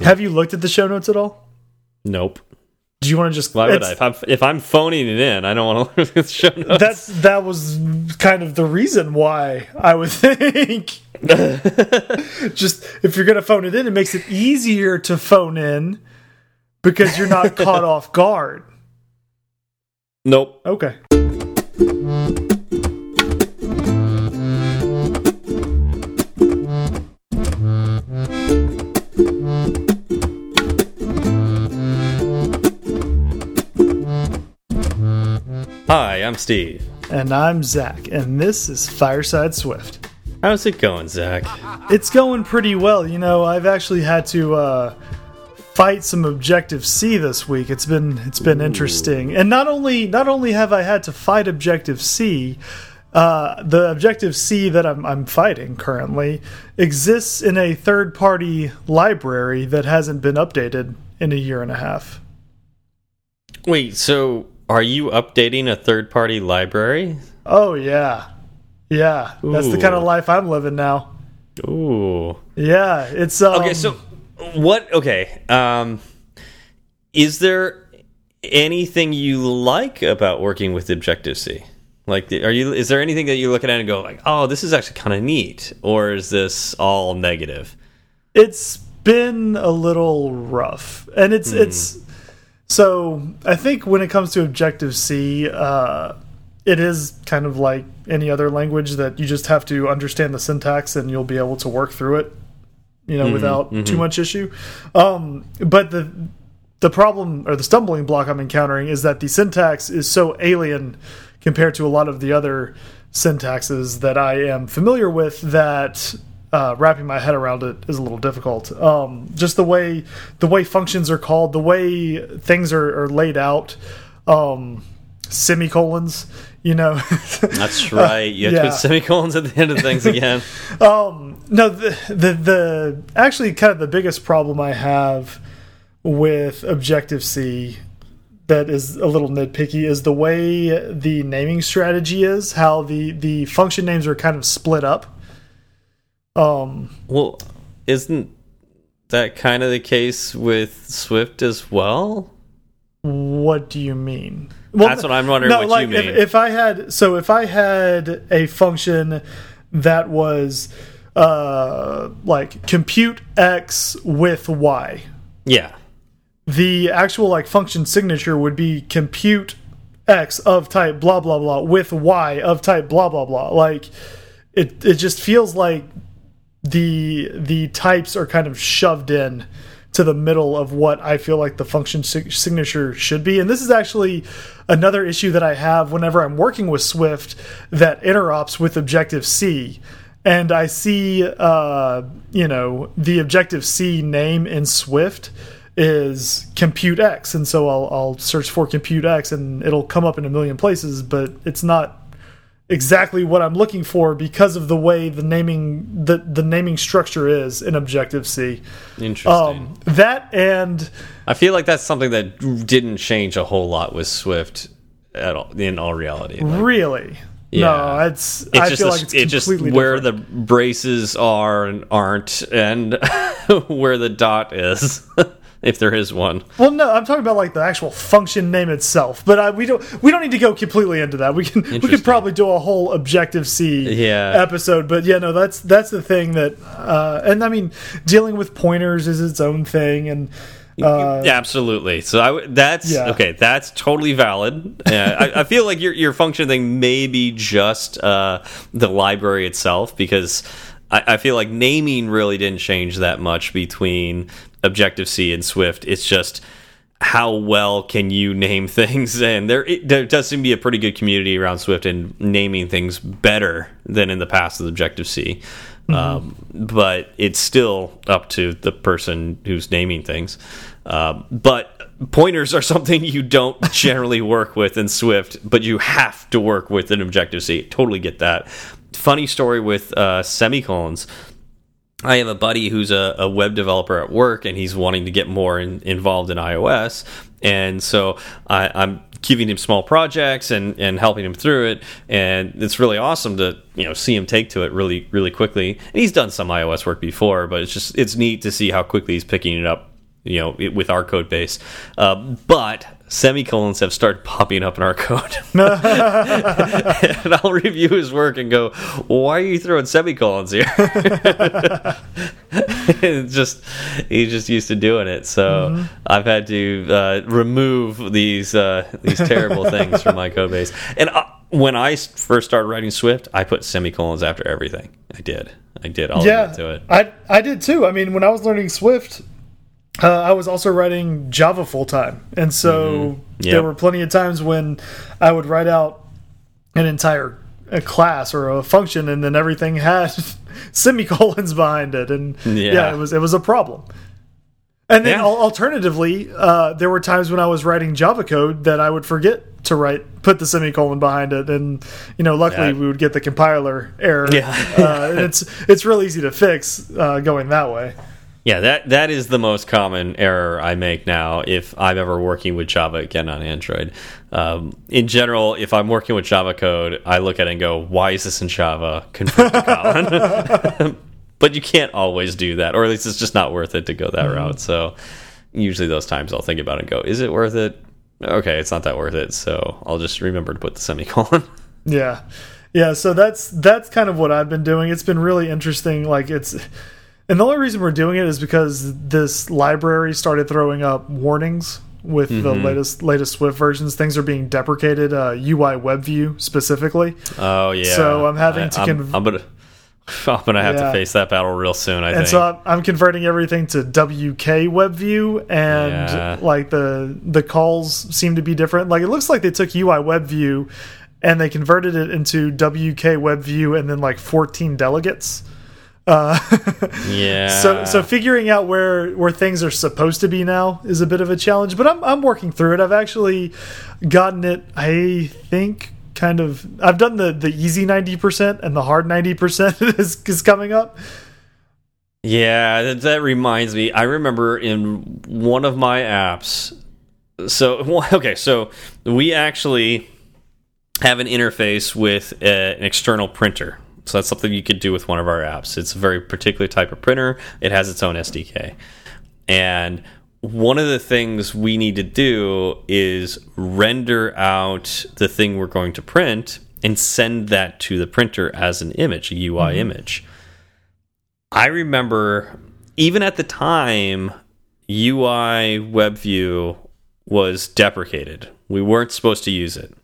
Have you looked at the show notes at all? Nope. Do you want to just? Why would I? If I'm, if I'm phoning it in, I don't want to look at the show notes. That's that was kind of the reason why I would think. just if you're gonna phone it in, it makes it easier to phone in because you're not caught off guard. Nope. Okay. Hi, I'm Steve. And I'm Zach, and this is Fireside Swift. How's it going, Zach? It's going pretty well. You know, I've actually had to uh, fight some Objective C this week. It's been it's been Ooh. interesting, and not only not only have I had to fight Objective C. Uh, the Objective C that I'm, I'm fighting currently exists in a third party library that hasn't been updated in a year and a half. Wait, so are you updating a third party library? Oh yeah. Yeah. Ooh. That's the kind of life I'm living now. Ooh. Yeah, it's um, Okay, so what okay. Um is there anything you like about working with Objective C? Like, are you? Is there anything that you look at and go like, "Oh, this is actually kind of neat," or is this all negative? It's been a little rough, and it's hmm. it's so I think when it comes to Objective C, uh, it is kind of like any other language that you just have to understand the syntax and you'll be able to work through it, you know, mm -hmm, without mm -hmm. too much issue. Um, but the the problem or the stumbling block I'm encountering is that the syntax is so alien compared to a lot of the other syntaxes that I am familiar with that uh, wrapping my head around it is a little difficult. Um, just the way the way functions are called, the way things are, are laid out, um, semicolons. You know, that's right. You have yeah. to put semicolons at the end of things again. um, no, the, the the actually kind of the biggest problem I have with Objective C that is a little nitpicky is the way the naming strategy is. How the the function names are kind of split up. Um, well, isn't that kind of the case with Swift as well? What do you mean? Well, That's what I'm wondering. No, what like you mean? If, if I had, so if I had a function that was uh, like compute x with y, yeah, the actual like function signature would be compute x of type blah blah blah with y of type blah blah blah. Like it, it just feels like the the types are kind of shoved in to the middle of what I feel like the function signature should be. And this is actually another issue that I have whenever I'm working with Swift that interops with Objective C. And I see, uh, you know, the Objective C name in Swift is compute X. And so I'll, I'll search for compute X and it'll come up in a million places, but it's not exactly what I'm looking for because of the way the naming the the naming structure is in Objective C. Interesting. Um, that and I feel like that's something that didn't change a whole lot with Swift at all in all reality. Like, really. Yeah. No, it's, it's I just feel a, like it's, it's just where the braces are and aren't, and where the dot is. if there is one. Well, no, I'm talking about like the actual function name itself. But uh, we don't we don't need to go completely into that. We can we could probably do a whole Objective C yeah. episode. But yeah, no, that's that's the thing that, uh, and I mean, dealing with pointers is its own thing, and. Uh, yeah, absolutely. So I, that's yeah. okay. That's totally valid. Uh, I, I, feel like your your function thing may be just uh, the library itself because I, I, feel like naming really didn't change that much between Objective C and Swift. It's just how well can you name things and there it, there does seem to be a pretty good community around Swift and naming things better than in the past with Objective C. Mm -hmm. um, but it's still up to the person who's naming things. Um, but pointers are something you don't generally work with in Swift, but you have to work with in Objective C. Totally get that. Funny story with uh, semicolons. I have a buddy who's a, a, web developer at work, and he's wanting to get more in, involved in iOS. And so I, am giving him small projects and and helping him through it. And it's really awesome to you know see him take to it really really quickly. And he's done some ios work before but it's just it's neat to see how quickly he's picking it up you know it, with our code base. Uh, but semicolons have started popping up in our code. And i'll review his work and go why are you throwing semicolons here? Just he's just used to doing it. So mm -hmm. i've had to uh, remove these uh, these terrible things from my code base. And uh, when i first started writing swift i put semicolons after everything. I did. I did all yeah, to it. I i did too. I mean when i was learning swift uh, I was also writing Java full time, and so mm -hmm. yep. there were plenty of times when I would write out an entire a class or a function, and then everything had semicolons behind it, and yeah. yeah, it was it was a problem. And then yeah. alternatively, uh, there were times when I was writing Java code that I would forget to write put the semicolon behind it, and you know, luckily yeah. we would get the compiler error. Yeah, uh, and it's it's real easy to fix uh, going that way. Yeah, that that is the most common error I make now if I'm ever working with Java again on Android. Um, in general, if I'm working with Java code, I look at it and go, "Why is this in Java?" Convert to Kotlin. but you can't always do that, or at least it's just not worth it to go that mm -hmm. route. So usually those times I'll think about it and go, "Is it worth it?" Okay, it's not that worth it, so I'll just remember to put the semicolon. yeah, yeah. So that's that's kind of what I've been doing. It's been really interesting. Like it's and the only reason we're doing it is because this library started throwing up warnings with mm -hmm. the mm-hmm. latest latest Swift versions. Things are being deprecated, uh, UI WebView specifically. Oh yeah. So I'm having I, to. I'm, I'm, gonna. I'm gonna have yeah. to face that battle real soon. I and think. so I'm, I'm, converting everything to WK WebView, and yeah. like the the calls seem to be different. Like it looks like they took UI WebView and they converted it into WK WebView, and then like 14 delegates. Uh, yeah. So so figuring out where where things are supposed to be now is a bit of a challenge, but I'm I'm working through it. I've actually gotten it. I think kind of. I've done the the easy ninety percent and the hard ninety percent is is coming up. Yeah, that, that reminds me. I remember in one of my apps. So okay, so we actually have an interface with a, uh, an external printer so that's something you could do with one of our apps. It's a very particular type of printer. It has its own SDK. And one of the things we need to do is render out the thing we're going to print and send that to the printer as an image, a UI mm -hmm. image. I remember even at the time, UI WebView was deprecated. We weren't supposed to use it.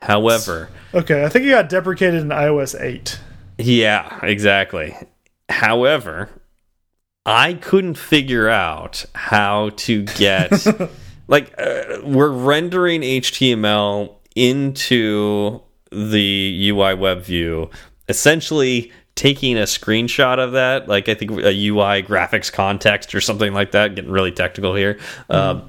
However, okay, I think it got deprecated in iOS 8. Yeah, exactly. However, I couldn't figure out how to get like uh, we're rendering HTML into the UI web view, essentially taking a screenshot of that, like I think a UI graphics context or something like that. Getting really technical here. Mm. Uh,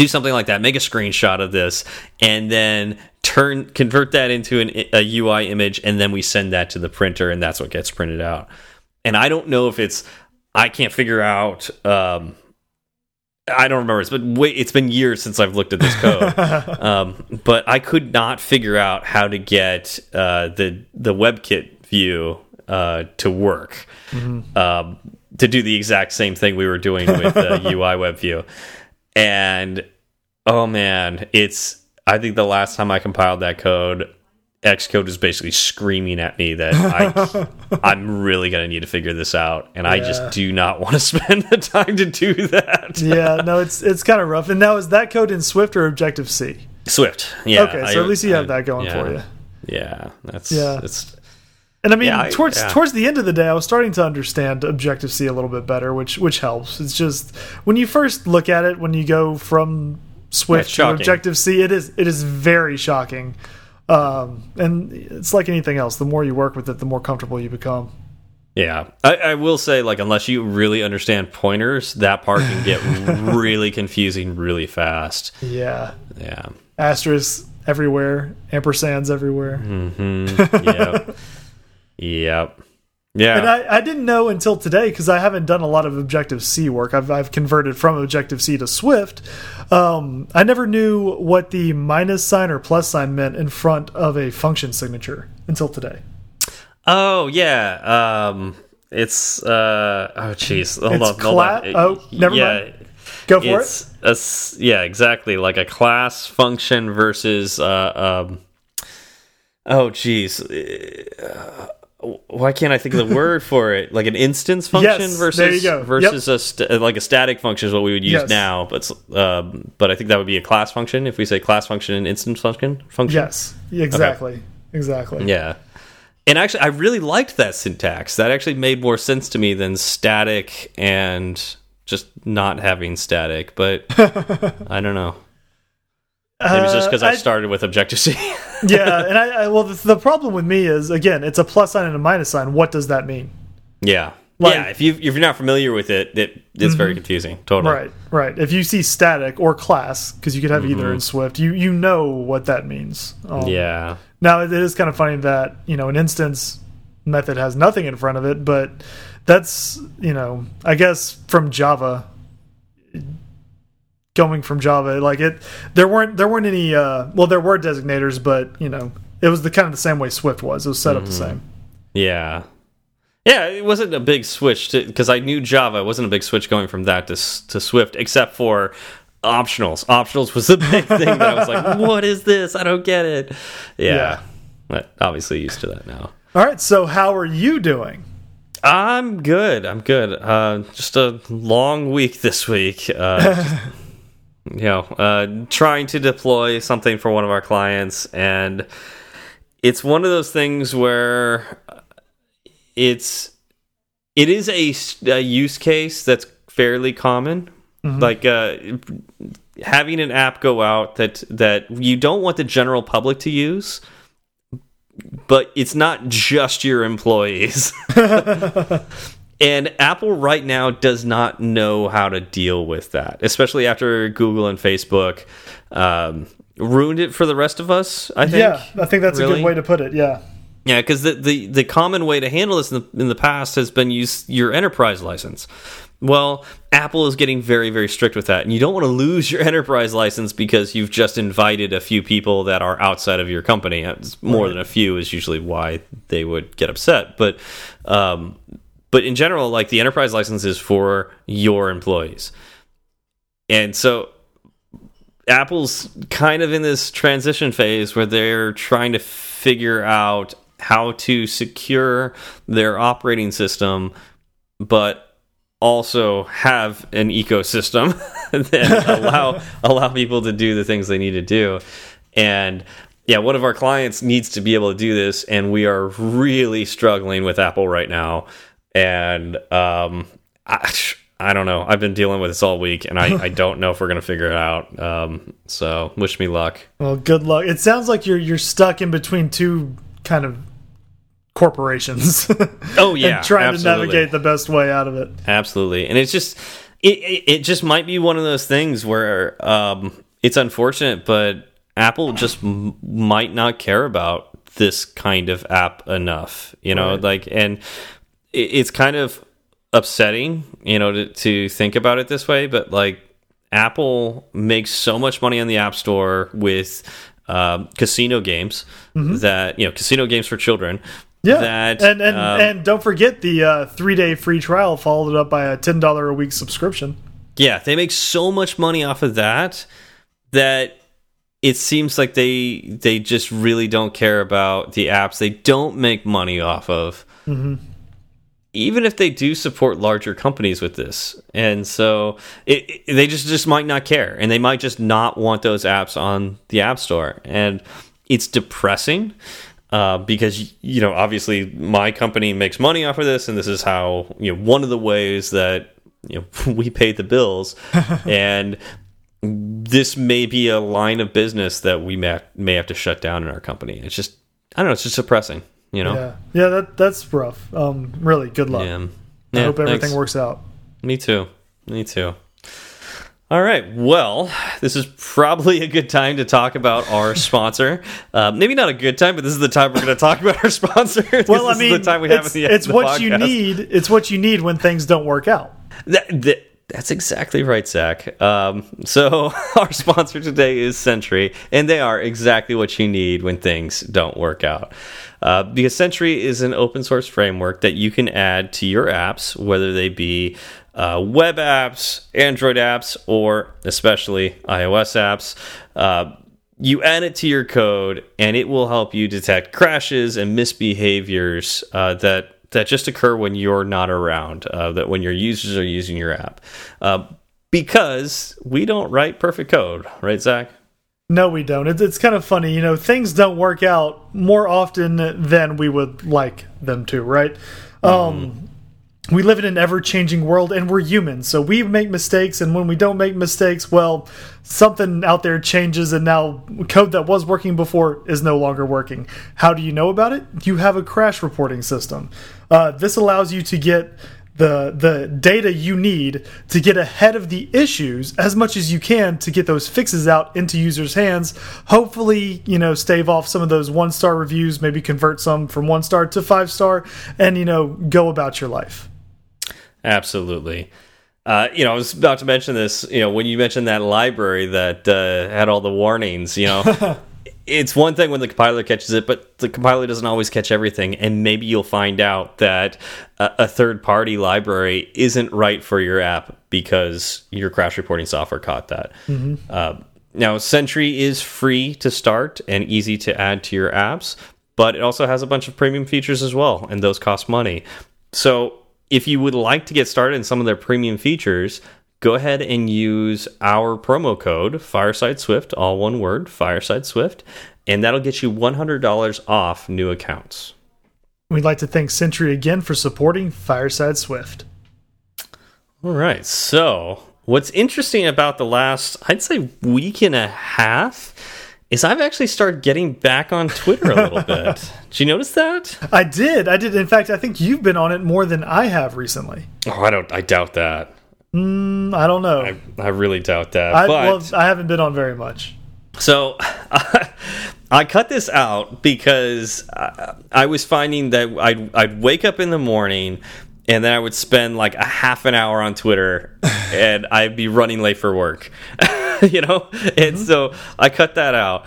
do something like that. Make a screenshot of this, and then turn convert that into an, a UI image, and then we send that to the printer, and that's what gets printed out. And I don't know if it's I can't figure out. Um, I don't remember. It's been wait, it's been years since I've looked at this code, um, but I could not figure out how to get uh, the the WebKit view uh, to work mm -hmm. um, to do the exact same thing we were doing with uh, UI WebView, and oh man, it's I think the last time I compiled that code, Xcode was basically screaming at me that I, I'm really going to need to figure this out, and yeah. I just do not want to spend the time to do that. yeah, no, it's it's kind of rough. And now is that code in Swift or Objective C? Swift. Yeah. Okay, so I, at least you have I, that going yeah, for you. Yeah, that's yeah. It's, and I mean, yeah, towards yeah. towards the end of the day, I was starting to understand Objective C a little bit better, which which helps. It's just when you first look at it, when you go from Swift to Objective C. It is it is very shocking, um, and it's like anything else. The more you work with it, the more comfortable you become. Yeah, I, I, will say, like, unless you really understand pointers, that part can get really confusing really fast. Yeah, yeah. Asterisks everywhere, ampersands everywhere. Mm -hmm. Yep. Yep. Yeah, and I, I didn't know until today because I haven't done a lot of Objective C work. I've I've converted from Objective C to Swift. Um, I never knew what the minus sign or plus sign meant in front of a function signature until today. Oh yeah, um, it's uh, oh jeez, hold it's on, hold on. Oh, never yeah, mind. Go for it's it. A, yeah, exactly. Like a class function versus uh, um, oh jeez. Uh, why can't I think of the word for it? Like an instance function yes, versus versus yep. a like a static function is what we would use yes. now, but um, but I think that would be a class function if we say class function and instance function function. Yes, exactly, okay. exactly. Yeah, and actually, I really liked that syntax. That actually made more sense to me than static and just not having static. But I don't know. Maybe it's just because uh, I, I, started with Objective C. yeah, and I, I well, the, the, problem with me is again, it's a plus sign and a minus sign. What does that mean? Yeah, like, yeah. If you if you're not familiar with it, it it's mm -hmm. very mm-hmm. confusing. Totally. Right, right. If you see static or class, because you could have mm -hmm. either in Swift, you you know what that means. Um, yeah. Now it is kind of funny that you know an instance method has nothing in front of it, but that's you know I guess from Java going from Java. Like it, there weren't there weren't any. Uh, well, there were designators, but you know, it was the kind of the same way Swift was. It was set mm -hmm. up the mm-hmm. same. Yeah, yeah. It wasn't a big switch because I knew Java. It wasn't a big switch going from that to to Swift, except for optionals. Optionals was the big thing that I was like, "What is this? I don't get it." Yeah, yeah. but obviously used to that now. All right. So, how are you doing? I'm good. I'm good. Uh, just a long week this week. Uh, you know, uh, trying to deploy something for one of our clients, and it's one of those things where it's it is a, a use case that's fairly common. Mm -hmm. Like uh, having an app go out that that you don't want the general public to use, but it's not just your employees. And Apple right now does not know how to deal with that, especially after Google and Facebook um, ruined it for the rest of us. I think. Yeah, I think that's really. a good way to put it. Yeah. Yeah, because the, the the common way to handle this in the in the past has been use your enterprise license. Well, Apple is getting very very strict with that, and you don't want to lose your enterprise license because you've just invited a few people that are outside of your company. It's more right. than a few is usually why they would get upset, but um, but in general, like the enterprise license is for your employees. And so Apple's kind of in this transition phase where they're trying to figure out how to secure their operating system, but also have an ecosystem that allow allow people to do the things they need to do. And yeah, one of our clients needs to be able to do this, and we are really struggling with Apple right now and um, I, I don't know. I've been dealing with this all week, and I, I don't know if we're gonna figure it out. Um, so wish me luck. Well, good luck. It sounds like you're you're stuck in between two kind of corporations. oh yeah, trying absolutely. to navigate the best way out of it. Absolutely, and it's just it, it, it just might be one of those things where um, it's unfortunate, but Apple just might not care about this kind of app enough. You know, right. like and it's kind of upsetting, you know, to, to think about it this way, but like Apple makes so much money on the App Store with um, casino games mm -hmm. that you know, casino games for children. Yeah, that, and and um, and don't forget the uh, three day free trial followed up by a ten dollar a week subscription. Yeah, they make so much money off of that that it seems like they they just really don't care about the apps they don't make money off of. Mm -hmm even if they do support larger companies with this. And so it, it, they just just might not care and they might just not want those apps on the app store. And it's depressing uh, because you know obviously my company makes money off of this and this is how you know one of the ways that you know we pay the bills. And this may be a line of business that we may, may have to shut down in our company. It's just i don't know it's just depressing you know? Yeah, yeah, that that's rough. Um, really, good luck. Yeah. I hope everything thanks. works out. Me too. Me too. All right. Well, this is probably a good time to talk about our sponsor. Uh, maybe not a good time, but this is the time we're going to talk about our sponsor. well, I mean, the time we have it's, it's what podcast. you need. It's what you need when things don't work out. That, that, that's exactly right, Zach. Um, so our sponsor today is Sentry, and they are exactly what you need when things don't work out. Uh, because Sentry is an open source framework that you can add to your apps, whether they be uh, web apps, Android apps, or especially iOS apps. Uh, you add it to your code, and it will help you detect crashes and misbehaviors uh, that that just occur when you're not around. Uh, that when your users are using your app, uh, because we don't write perfect code, right, Zach? No, we don't. It's, it's kind of funny, you know. Things don't work out more often than we would like them to, right? Mm. Um, we live in an ever changing world and we're humans. So we make mistakes. And when we don't make mistakes, well, something out there changes and now code that was working before is no longer working. How do you know about it? You have a crash reporting system. Uh, this allows you to get the the data you need to get ahead of the issues as much as you can to get those fixes out into users hands hopefully you know stave off some of those one star reviews maybe convert some from one star to five star and you know go about your life Absolutely. Uh, you know, I was about to mention this. You know, when you mentioned that library that uh, had all the warnings, you know, it's one thing when the compiler catches it, but the compiler doesn't always catch everything. And maybe you'll find out that a, a third party library isn't right for your app because your crash reporting software caught that. Mm -hmm. uh, now, Sentry is free to start and easy to add to your apps, but it also has a bunch of premium features as well, and those cost money. So if you would like to get started in some of their premium features, go ahead and use our promo code Fireside Swift, all one word, Fireside Swift, and that'll get you $100 off new accounts. We'd like to thank Sentry again for supporting Fireside Swift. All right. So, what's interesting about the last, I'd say, week and a half is I've actually started getting back on Twitter a little bit. Did you notice that? I did. I did. In fact, I think you've been on it more than I have recently. Oh, I don't. I doubt that. Mm, I don't know. I, I really doubt that. I, but, well, I haven't been on very much. So I cut this out because I, I was finding that I'd, I'd wake up in the morning and then I would spend like a half an hour on Twitter and I'd be running late for work. you know? And mm -hmm. so I cut that out.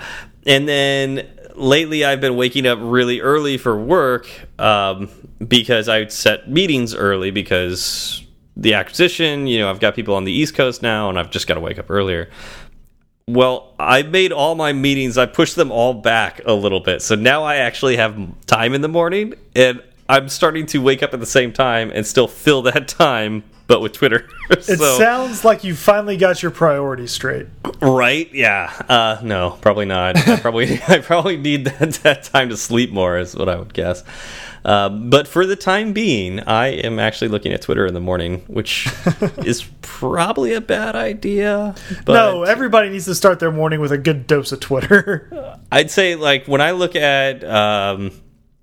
And then lately I've been waking up really early for work um, because I set meetings early because the acquisition, you know, I've got people on the East Coast now and I've just got to wake up earlier. Well, I made all my meetings, I pushed them all back a little bit. So now I actually have time in the morning and I'm starting to wake up at the same time and still fill that time but with Twitter. so, it sounds like you finally got your priorities straight. Right? Yeah. Uh, no, probably not. I probably I probably need that, that time to sleep more, is what I would guess. Uh, but for the time being, I am actually looking at Twitter in the morning, which is probably a bad idea. no, everybody needs to start their morning with a good dose of Twitter. I'd say, like, when I look at um,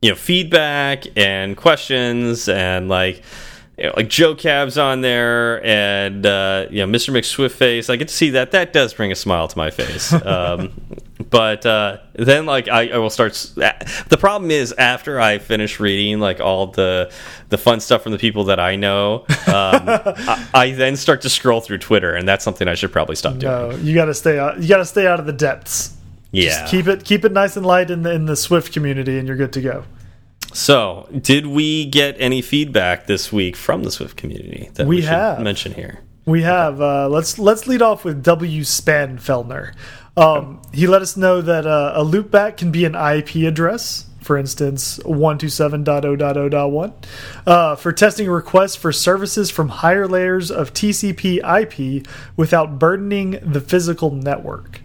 you know feedback and questions and like you know, like Joe Cab's on there, and uh, you know Mr. McSwiftface. I get to see that. That does bring a smile to my face. Um, but uh, then, like, I, I, will start. The problem is after I finish reading like all the the fun stuff from the people that I know, um, I, I, then start to scroll through Twitter, and that's something I should probably stop doing. No, you got to stay out. You got to stay out of the depths. Yeah, Just keep it keep it nice and light in the in the Swift community, and you're good to go. So, did we get any feedback this week from the Swift community that we, we have mention here? We have. Uh, let's let's lead off with W. Spanfeldner. Um, he let us know that uh, a loopback can be an IP address, for instance, 127.0.0.1, uh, for testing requests for services from higher layers of TCP IP without burdening the physical network.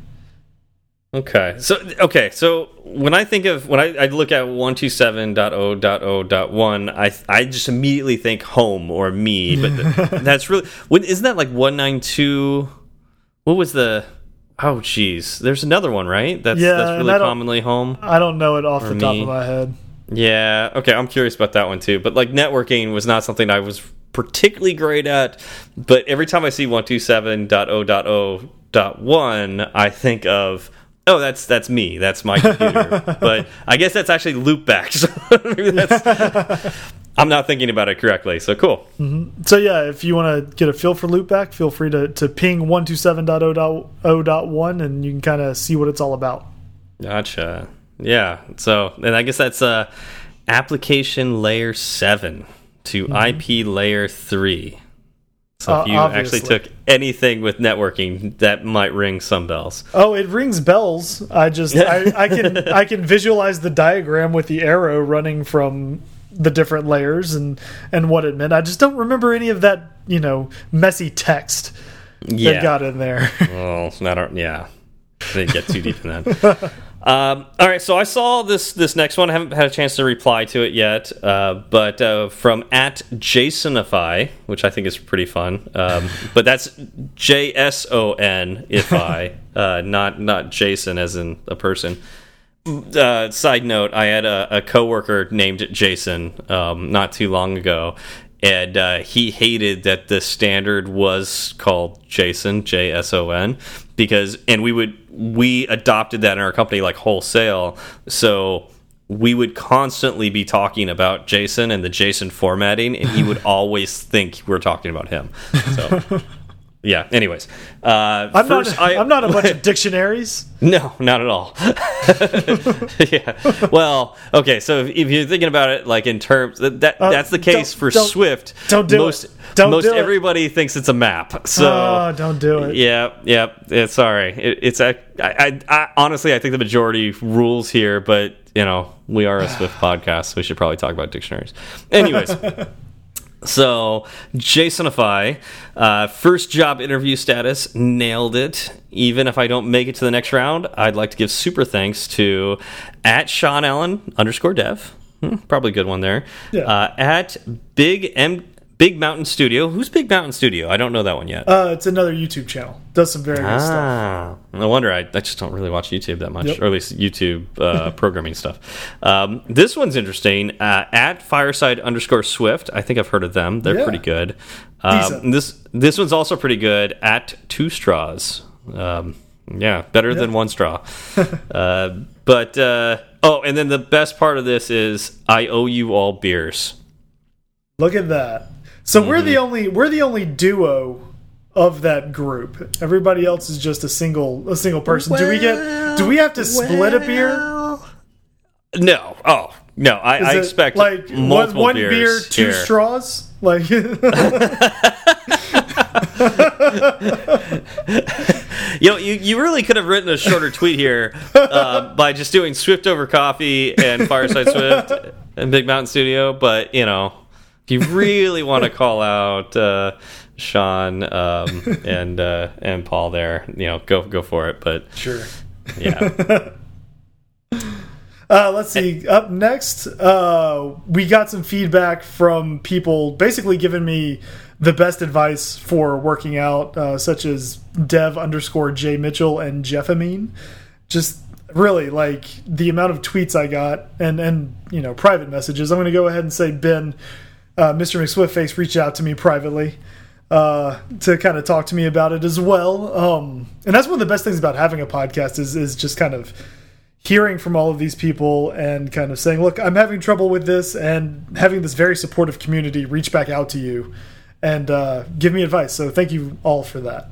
Okay. So okay. So when I think of when I, I look at one two seven dot oh dot oh dot one, I I just immediately think home or me. But that's really when isn't that like one nine two? What was the? Oh geez, there's another one, right? That's yeah, that's really commonly home. I don't know it off the top me. of my head. Yeah. Okay. I'm curious about that one too. But like networking was not something I was particularly great at. But every time I see 127.0.0.1, I think of oh that's that's me. That's my computer. But i guess that's actually loopback so i'm not thinking about it correctly so cool. Mm -hmm. so yeah if you want to get a feel for loopback feel free to, to ping 127.0.0.1 and you can kind of see what it's all about. Gotcha. Yeah so and i guess that's uh application layer 7 to mm -hmm. ip layer 3 so if uh, you uh, actually took anything with networking, that might ring some bells. Oh, it rings bells. I just I, I can I can visualize the diagram with the arrow running from the different layers and and what it meant. I just don't remember any of that you know messy text yeah. that got in there. well, not yeah. I didn't get too deep in that. Um, all right, so I saw this this next one. I haven't had a chance to reply to it yet, uh, but uh, from at Jasonify, which I think is pretty fun. Um, but that's J S O N if I, uh, not not Jason as in a person. Uh, side note: I had a, a coworker named Jason um, not too long ago, and uh, he hated that the standard was called Jason J S O N because and we would we adopted that in our company like wholesale. So we would constantly be talking about Jason and the Jason formatting and he would always think we're talking about him. So yeah. Anyways, uh, I'm first, not. I, am not a bunch of dictionaries. No, not at all. yeah. Well, okay. So if, you're thinking about it, like in terms that, that uh, that's the case for don't, Swift. Don't do most, it. Don't most do everybody it. thinks it's a map. So oh, don't do it. Yeah. Yeah. It's sorry. It, it's a. I, I, I honestly, I think the majority rules here, but you know, we are a Swift podcast, so we should probably talk about dictionaries. Anyways. So, Jasonify, uh, first job interview status, nailed it. Even if I don't make it to the next round, I'd like to give super thanks to at Sean Allen underscore dev. Hmm, probably a good one there. Yeah. Uh, at Big M Big Mountain Studio. Who's Big Mountain Studio? I don't know that one yet. Uh, it's another YouTube channel. Does some very good ah, stuff. No wonder I, I just don't really watch YouTube that much, yep. or at least YouTube uh, programming stuff. Um, this one's interesting. Uh, at Fireside underscore Swift. I think I've heard of them. They're yeah. pretty good. Um, this this one's also pretty good. At Two Straws. Um, yeah, better yep. than one straw. uh, but uh, oh, and then the best part of this is I owe you all beers. Look at that. So mm -hmm. we're the mm-hmm. only we're the only duo of that group. Everybody else is just a single a single person. Well, do we get do we have to split well, a beer? No. Oh, no. I, I expect like multiple one, one beer, two here. straws. Like you know, you, you really could have written a shorter tweet here uh, by just doing Swift over coffee and Fireside Swift and Big Mountain Studio, but you know, if you really want to call out uh, Sean um, and uh, and Paul there, you know, go go for it. But sure, yeah. Uh, let's see. Up next, uh, we got some feedback from people basically giving me the best advice for working out, uh, such as Dev underscore J Mitchell and Jeff Amin. Just really like the amount of tweets I got and and you know private messages. I'm going to go ahead and say Ben uh, Mr. McSwiftface reached out to me privately uh, to kind of talk to me about it as well. Um, and that's one of the best things about having a podcast is is just kind of hearing from all of these people and kind of saying, "Look, I'm having trouble with this," and having this very supportive community reach back out to you and uh, give me advice. So thank you all for that.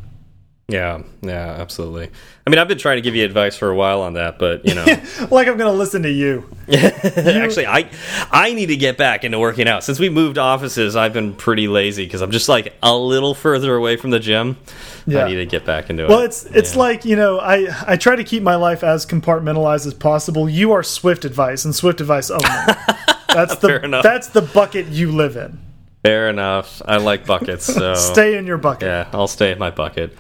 Yeah, yeah, absolutely. I mean, I've been trying to give you advice for a while on that, but you know, like I'm going to listen to you. Actually, I I need to get back into working out. Since we moved offices, I've been pretty lazy because I'm just like a little further away from the gym. Yeah. I need to get back into it. Well, it's it's yeah. like you know, I I try to keep my life as compartmentalized as possible. You are Swift advice and Swift advice only. That's the that's the bucket you live in. Fair enough. I like buckets, so stay in your bucket. Yeah, I'll stay in my bucket.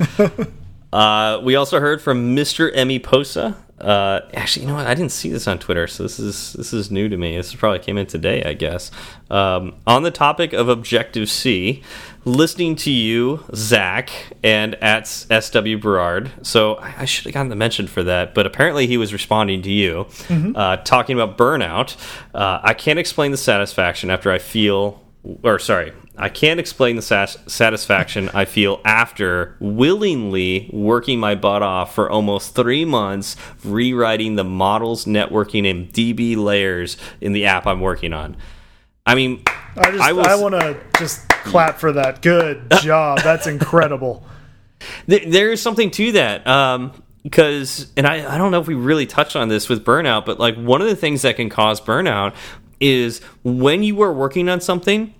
uh, we also heard from Mr. Emmy Posa. Uh, actually, you know what? I didn't see this on Twitter, so this is this is new to me. This probably came in today, I guess. Um, on the topic of Objective C, listening to you, Zach, and at SW Berard. So I, should have gotten the mention for that, but apparently he was responding to you, mm -hmm. uh, talking about burnout. Uh, I can't explain the satisfaction after I feel or sorry, I can't explain the satisfaction I feel after willingly working my butt off for almost three months rewriting the models, networking, and DB layers in the app I'm working on. I mean, I just I, I want to just clap for that. Good job. That's incredible. There is something to that. Um, because and I, I don't know if we really touched on this with burnout but like one of the things that can cause burnout is when you are working on something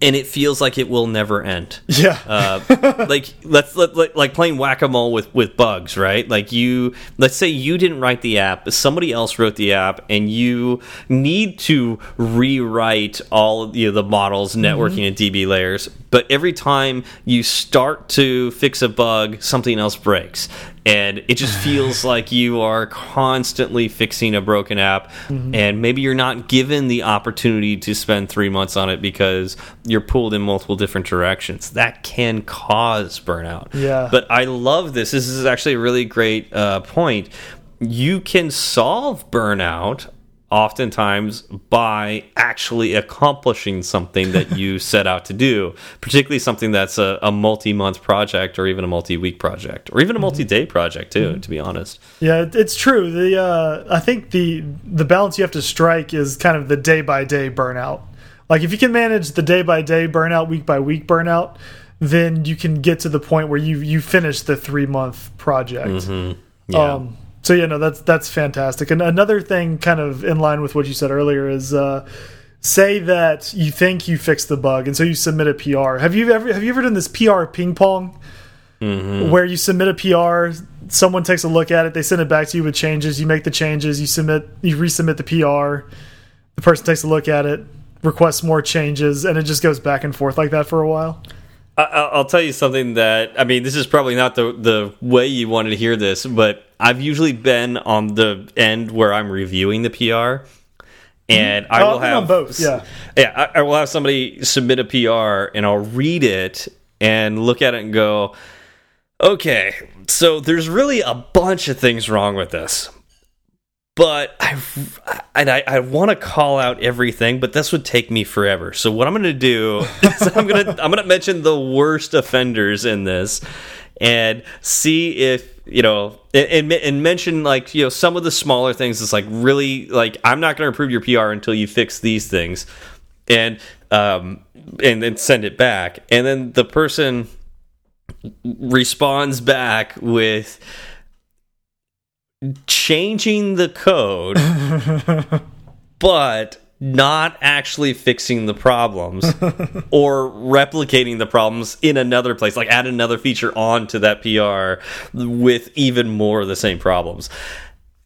and it feels like it will never end. Yeah. uh, like let's let, let, like playing whack a mole with with bugs, right? Like you, let's say you didn't write the app, but somebody else wrote the app, and you need to rewrite all you know, the models, mm-hmm. networking, mm -hmm. and DB layers. But every time you start to fix a bug, something else breaks, and it just feels like you are constantly fixing a broken app mm -hmm. and maybe you're not given the opportunity to spend three months on it because you're pulled in multiple different directions. That can cause burnout. Yeah. But i love this. This is actually a really great uh, point. You can solve burnout oftentimes by actually accomplishing something that you set out to do, particularly something that's a, a multi month project or even a multi week project or even a mm-hmm. multi day project too. Mm -hmm. To be honest, yeah, it's true. The uh, I think the the balance you have to strike is kind of the day by day burnout. Like if you can manage the day by day burnout, week by week burnout, then you can get to the point where you you finish the three month project. Mm -hmm. Yeah. Um, so yeah, no, that's that's fantastic. And another thing, kind of in line with what you said earlier, is uh, say that you think you fixed the bug, and so you submit a PR. Have you ever have you ever done this PR ping pong, mm -hmm. where you submit a PR, someone takes a look at it, they send it back to you with changes, you make the changes, you submit, you resubmit the PR, the person takes a look at it, requests more changes, and it just goes back and forth like that for a while. I'll tell you something that I mean. This is probably not the the way you wanted to hear this, but I've usually been on the end where I'm reviewing the PR, and I will have both. Yeah, yeah. I, I will have somebody submit a PR, and I'll read it and look at it and go, okay, so there's really a bunch of things wrong with this but I and I, I want to call out everything, but this would take me forever. So what I'm going to do is I'm going to I'm going to mention the worst offenders in this, and see if you know and, and mention like you know some of the smaller things. It's like really like I'm not going to approve your PR until you fix these things, and um and then send it back, and then the person responds back with changing the code, but not actually fixing the problems or replicating the problems in another place, like add another feature onto that PR with even more of the same problems.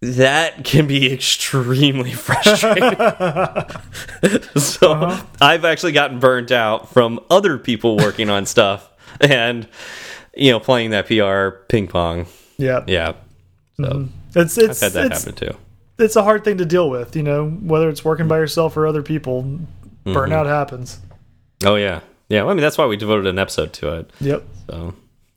That can be extremely frustrating. so uh -huh. I've actually gotten burnt out from other people working on stuff and you know playing that PR ping pong. Yeah. Yeah. So mm -hmm. It's it's I've had that it's, happen too. It's a hard thing to deal with, you know, whether it's working by yourself or other people. Burnout mm -hmm. happens. Oh yeah, yeah. Well, I mean, that's why we devoted an episode to it. Yep. So.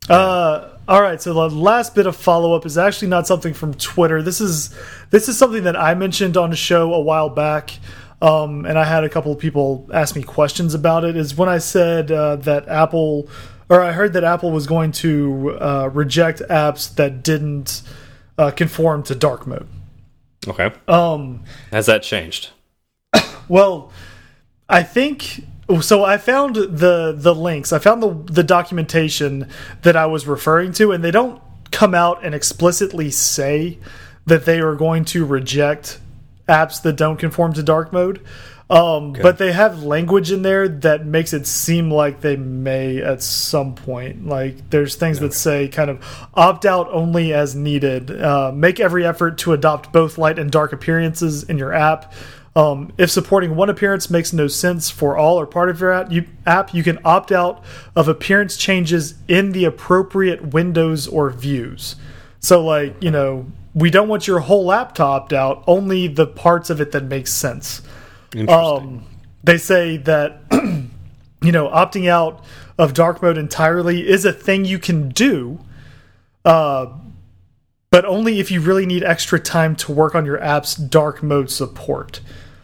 Yeah. Uh, all right. So the last bit of follow up is actually not something from Twitter. This is this is something that I mentioned on a show a while back. Um, and I had a couple of people ask me questions about it. Is when I said uh, that Apple, or I heard that Apple was going to uh, reject apps that didn't uh, conform to dark mode. Okay. Um, Has that changed? well, I think so. I found the the links. I found the the documentation that I was referring to, and they don't come out and explicitly say that they are going to reject apps that don't conform to dark mode. Um, okay. But they have language in there that makes it seem like they may at some point. Like there's things okay. that say kind of opt out only as needed. Uh, make every effort to adopt both light and dark appearances in your app. Um, if supporting one appearance makes no sense for all or part of your app you, app, you can opt out of appearance changes in the appropriate windows or views. So, like, you know, we don't want your whole app to opt out, only the parts of it that make sense. Um, they say that you know opting out of dark mode entirely is a thing you can do, uh, but only if you really need extra time to work on your app's dark mode support.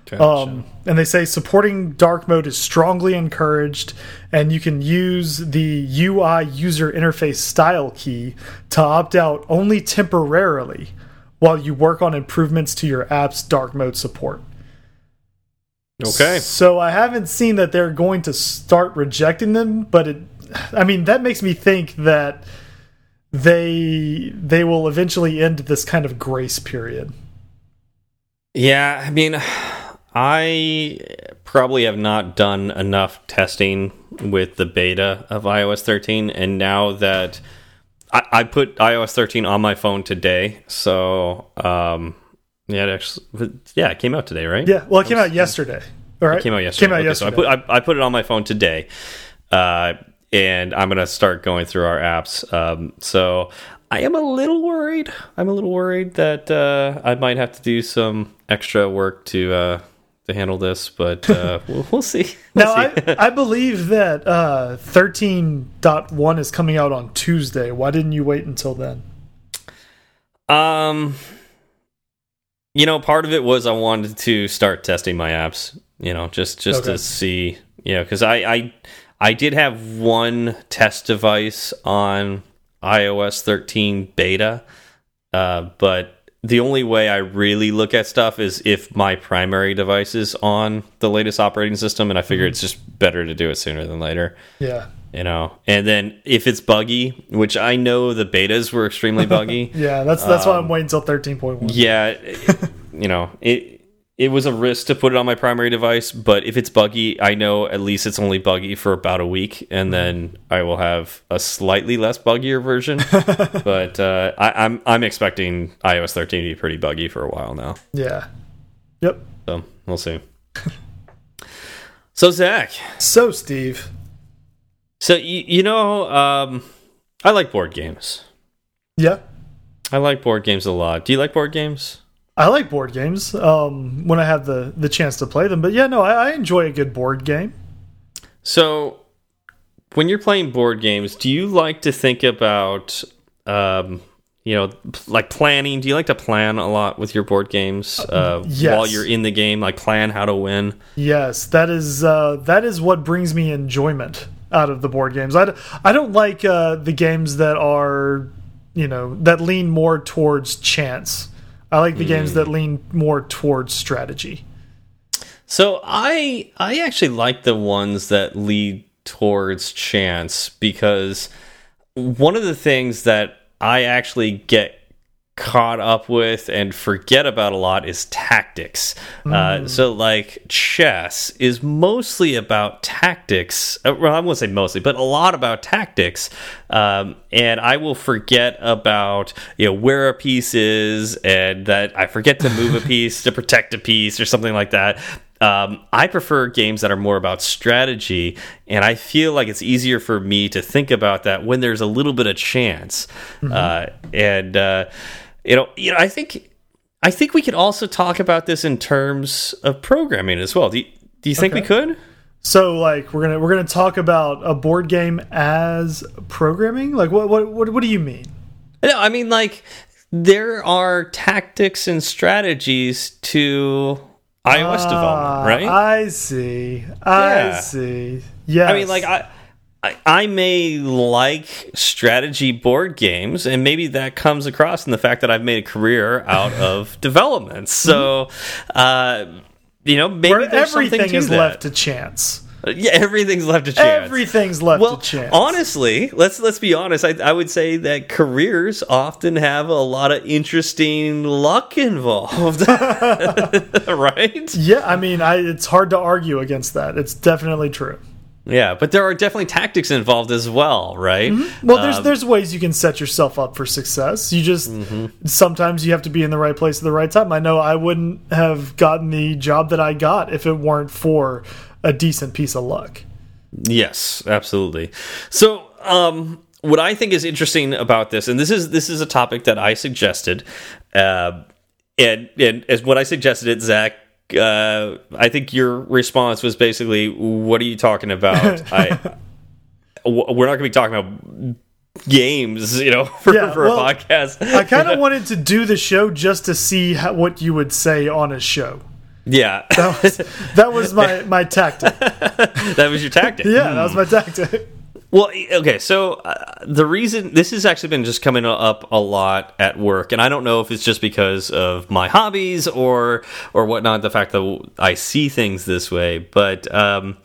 Gotcha. Um, and they say supporting dark mode is strongly encouraged, and you can use the UI user interface style key to opt out only temporarily while you work on improvements to your app's dark mode support. Okay. So I haven't seen that they're going to start rejecting them, but it I mean that makes me think that they they will eventually end this kind of grace period. Yeah, I mean I probably have not done enough testing with the beta of iOS 13 and now that I, I put iOS 13 on my phone today, so um yeah, it actually, yeah, it came out today, right? Yeah, well, it came out yesterday. All right, it came out yesterday. Came out okay, yesterday. So I put I, I, put it on my phone today, uh, and I'm gonna start going through our apps. Um, so I am a little worried. I'm a little worried that uh, I might have to do some extra work to uh, to handle this, but uh, we'll, we'll, see. We'll now, see. I, I, believe that uh, 13.1 is coming out on Tuesday. Why didn't you wait until then? Um, you know, part of it was I wanted to start testing my apps. You know, just just okay. to see. You know, because I, I I did have one test device on iOS 13 beta, uh, but the only way I really look at stuff is if my primary device is on the latest operating system, and I figure mm -hmm. it's just better to do it sooner than later. Yeah you know? And then if it's buggy which i know the betas were extremely buggy. Yeah that's that's um, why i'm um, waiting until 13.1 yeah you know it it was a risk to put it on my primary device but if it's buggy i know at least it's only buggy for about a week and then i will have a slightly less buggier version. But uh, I, i'm i'm expecting ios 13 to be pretty buggy for a while now. Yeah. Yep. So we'll see. So zach. So steve so you, you know, um, I like board games. Yeah, I like board games a lot. Do you like board games? I like board games um, when I have the the chance to play them. But yeah, no, I, I enjoy a good board game. So, when you're playing board games, do you like to think about um, you know, like planning. Do you like to plan a lot with your board games uh, yes. while you're in the game? Like plan how to win. Yes, that is uh, that is what brings me enjoyment out of the board games. I, I don't like uh, the games that are, you know, that lean more towards chance. I like the mm. games that lean more towards strategy. So I I actually like the ones that lead towards chance because one of the things that I actually get caught up with and forget about a lot is tactics. Mm. Uh, so, like, chess is mostly about tactics. Uh, well, I won't say mostly, but a lot about tactics. Um, and I will forget about you know where a piece is, and that I forget to move a piece to protect a piece or something like that. Um, I prefer games that are more about strategy, and I feel like it's easier for me to think about that when there's a little bit of chance. Mm -hmm. uh, and uh, you know, you know, I think I think we could also talk about this in terms of programming as well. Do you, do you think okay. we could? So like we're gonna we're gonna talk about a board game as programming. Like what what what, what do you mean? No, I mean like there are tactics and strategies to iOS uh, development, right? I see. I yeah. see. Yeah. I mean like I I, may like strategy board games, and maybe that comes across in the fact that I've made a career out of development. So, uh, you know, maybe Where there's everything is that. left to chance. Uh, yeah, everything's left to chance. Everything's left well, to chance. Honestly, let's let's be honest. I, I would say that careers often have a lot of interesting luck involved, right? Yeah, I mean, I, it's hard to argue against that. It's definitely true. Yeah, but there are definitely tactics involved as well, right? Mm -hmm. Well, there's um, there's ways you can set yourself up for success. You just mm -hmm. sometimes you have to be in the right place at the right time. I know I wouldn't have gotten the job that I got if it weren't for a decent piece of luck. Yes, absolutely. So, um, what I think is interesting about this, and this is this is a topic that I suggested, uh, and and as what I suggested it, Zach uh, I think your response was basically, "What are you talking about?" I we're not going to be talking about games, you know, for, yeah, for well, a podcast. I kind of wanted to do the show just to see how, what you would say on a show. Yeah, that was, that was my my tactic. that was your tactic. yeah, that was my tactic. Well, okay, so uh, the reason this has actually been just coming up a lot at work, and I don't know if it's just because of my hobbies or or whatnot, the fact that I see things this way, but um,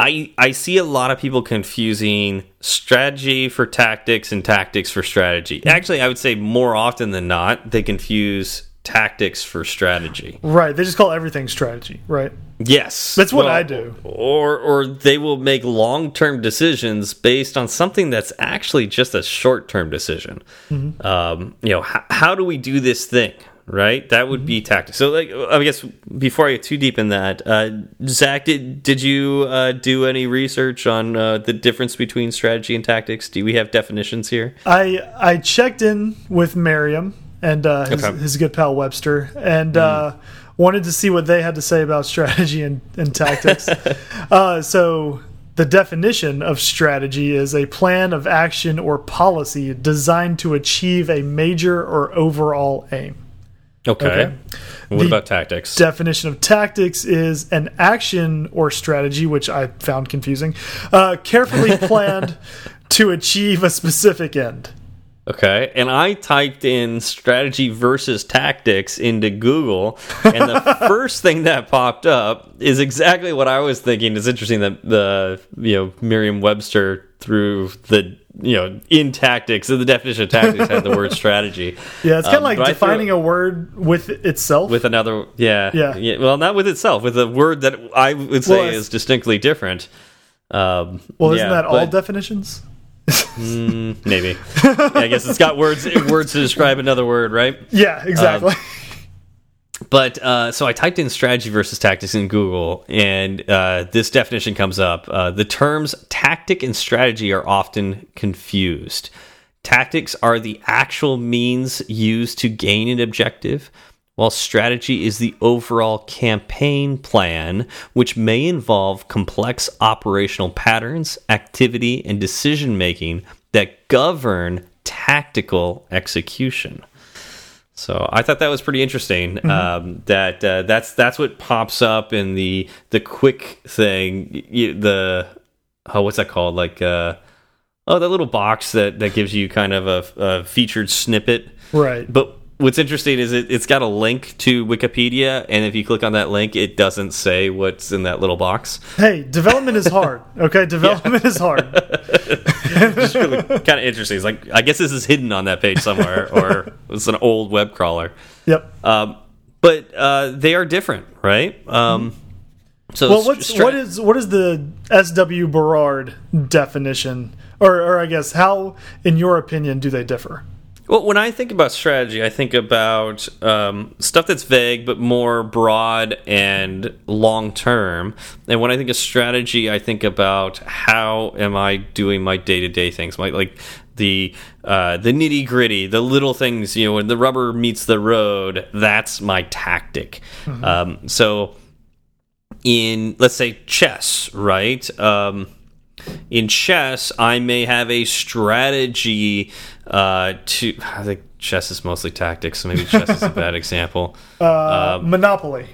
I I see a lot of people confusing strategy for tactics and tactics for strategy. Actually, I would say more often than not, they confuse tactics for strategy. Right. They just call everything strategy, right? Yes. That's what well, I do. Or or they will make long-term decisions based on something that's actually just a short-term decision. Mm -hmm. um, you know, how do we do this thing? Right, that would mm -hmm. be tactics. So, like, I guess before I get too deep in that, uh, Zach, did did you uh, do any research on uh, the difference between strategy and tactics? Do we have definitions here? I I checked in with Merriam and uh, his, okay. his, good pal Webster, and mm. uh, wanted to see what they had to say about strategy and, and tactics. uh, so, the definition of strategy is a plan of action or policy designed to achieve a major or overall aim. Okay. okay? What the about tactics? Definition of tactics is an action or strategy, which I found confusing, uh, carefully planned to achieve a specific end. Okay, and I typed in strategy versus tactics into Google, and the first thing that popped up is exactly what I was thinking. It's interesting that the you know Merriam-Webster through the you know in tactics, the definition of tactics had the word strategy. Yeah, it's kind of um, like defining a word with itself. With another, yeah, yeah, yeah, Well, not with itself, with a word that I would say well, is distinctly different. Um, well, isn't yeah, that all definitions? Mm, maybe. Yeah, I guess it's got words words to describe another word, right? Yeah, exactly. Um, but uh, so I typed in strategy versus tactics in Google, and uh, this definition comes up. Uh, the terms tactic and strategy are often confused. Tactics are the actual means used to gain an objective, while strategy is the overall campaign plan, which may involve complex operational patterns, activity, and decision making that govern tactical execution. So I thought that was pretty interesting. Mm -hmm. um, that uh, that's that's what pops up in the the quick thing. You, the oh, what's that called? Like uh, oh, that little box that that gives you kind of a, a featured snippet, right? But what's interesting is it, it's got a link to Wikipedia, and if you click on that link, it doesn't say what's in that little box. Hey, development is hard. Okay, development is hard. it's really kind of interesting. It's like I guess this is hidden on that page somewhere, or it's an old web crawler. Yep. Um, but uh, they are different, right? Um, so well, what's, what is what is the S.W. Berard definition, or, or I guess how, in your opinion, do they differ? Well, when I think about strategy, I think about um, stuff that's vague but more broad and long term. And when I think of strategy, I think about how am I doing my day to day things, my like the uh, the nitty gritty, the little things. You know, when the rubber meets the road, that's my tactic. Mm -hmm. um, so, in let's say chess, right? Um, in chess, I may have a strategy uh, to. I think chess is mostly tactics, so maybe chess is a bad example. Uh, um, Monopoly.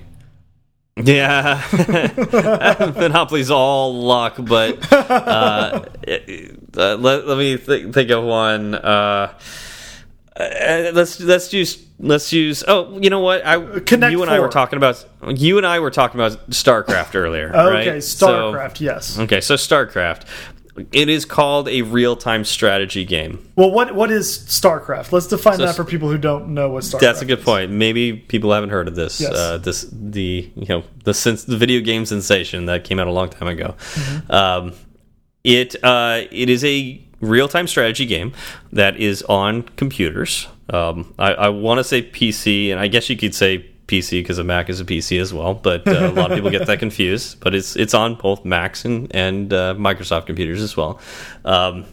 Yeah, Monopoly's all luck, but uh, uh, let, let me th think of one. Uh, uh, let's let's use let's use. Oh, you know what? I Connect you and I were talking about you and I were talking about StarCraft earlier. okay, right? StarCraft. So, yes. Okay, so StarCraft. It is called a real-time strategy game. Well, what what is StarCraft? Let's define so, that for people who don't know what StarCraft. That's a good is. point. Maybe people haven't heard of this. Yes. Uh, this the you know the since the video game sensation that came out a long time ago. Mm -hmm. um, it uh, it is a real time strategy game that is on computers. Um, I, I want to say PC, and I guess you could say PC because a Mac is a PC as well. But uh, a lot of people get that confused. But it's it's on both Macs and and uh, Microsoft computers as well. Um,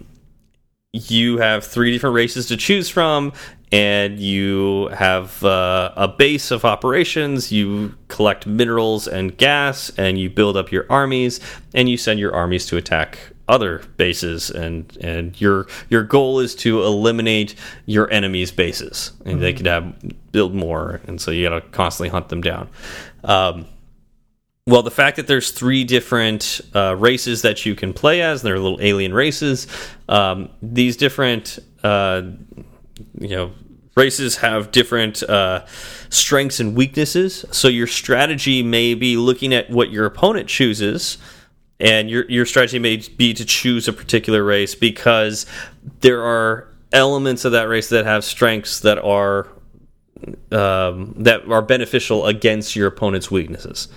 you have three different races to choose from, and you have uh, a base of operations. You collect minerals and gas, and you build up your armies, and you send your armies to attack other bases and and your your goal is to eliminate your enemy's bases and mm -hmm. they could have build more and so you got to constantly hunt them down um, well the fact that there's three different uh, races that you can play as they're little alien races um, these different uh, you know races have different uh, strengths and weaknesses so your strategy may be looking at what your opponent chooses and your your strategy may be to choose a particular race because there are elements of that race that have strengths that are um, that are beneficial against your opponent's weaknesses.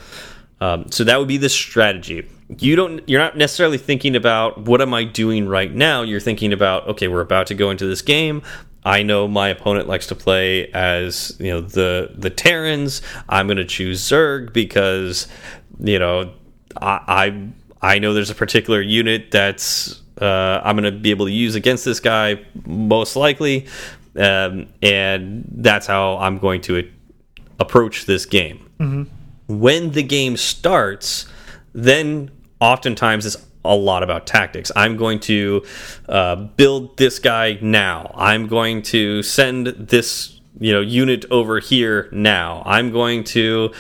Um, so that would be the strategy. You don't. You're not necessarily thinking about what am I doing right now. You're thinking about okay, we're about to go into this game. I know my opponent likes to play as you know the the Terrans. I'm going to choose Zerg because you know I, I I know there's a particular unit that's uh, I'm going to be able to use against this guy most likely, um, and that's how I'm going to approach this game. Mm -hmm. When the game starts, then oftentimes it's a lot about tactics. I'm going to uh, build this guy now. I'm going to send this you know unit over here now. I'm going to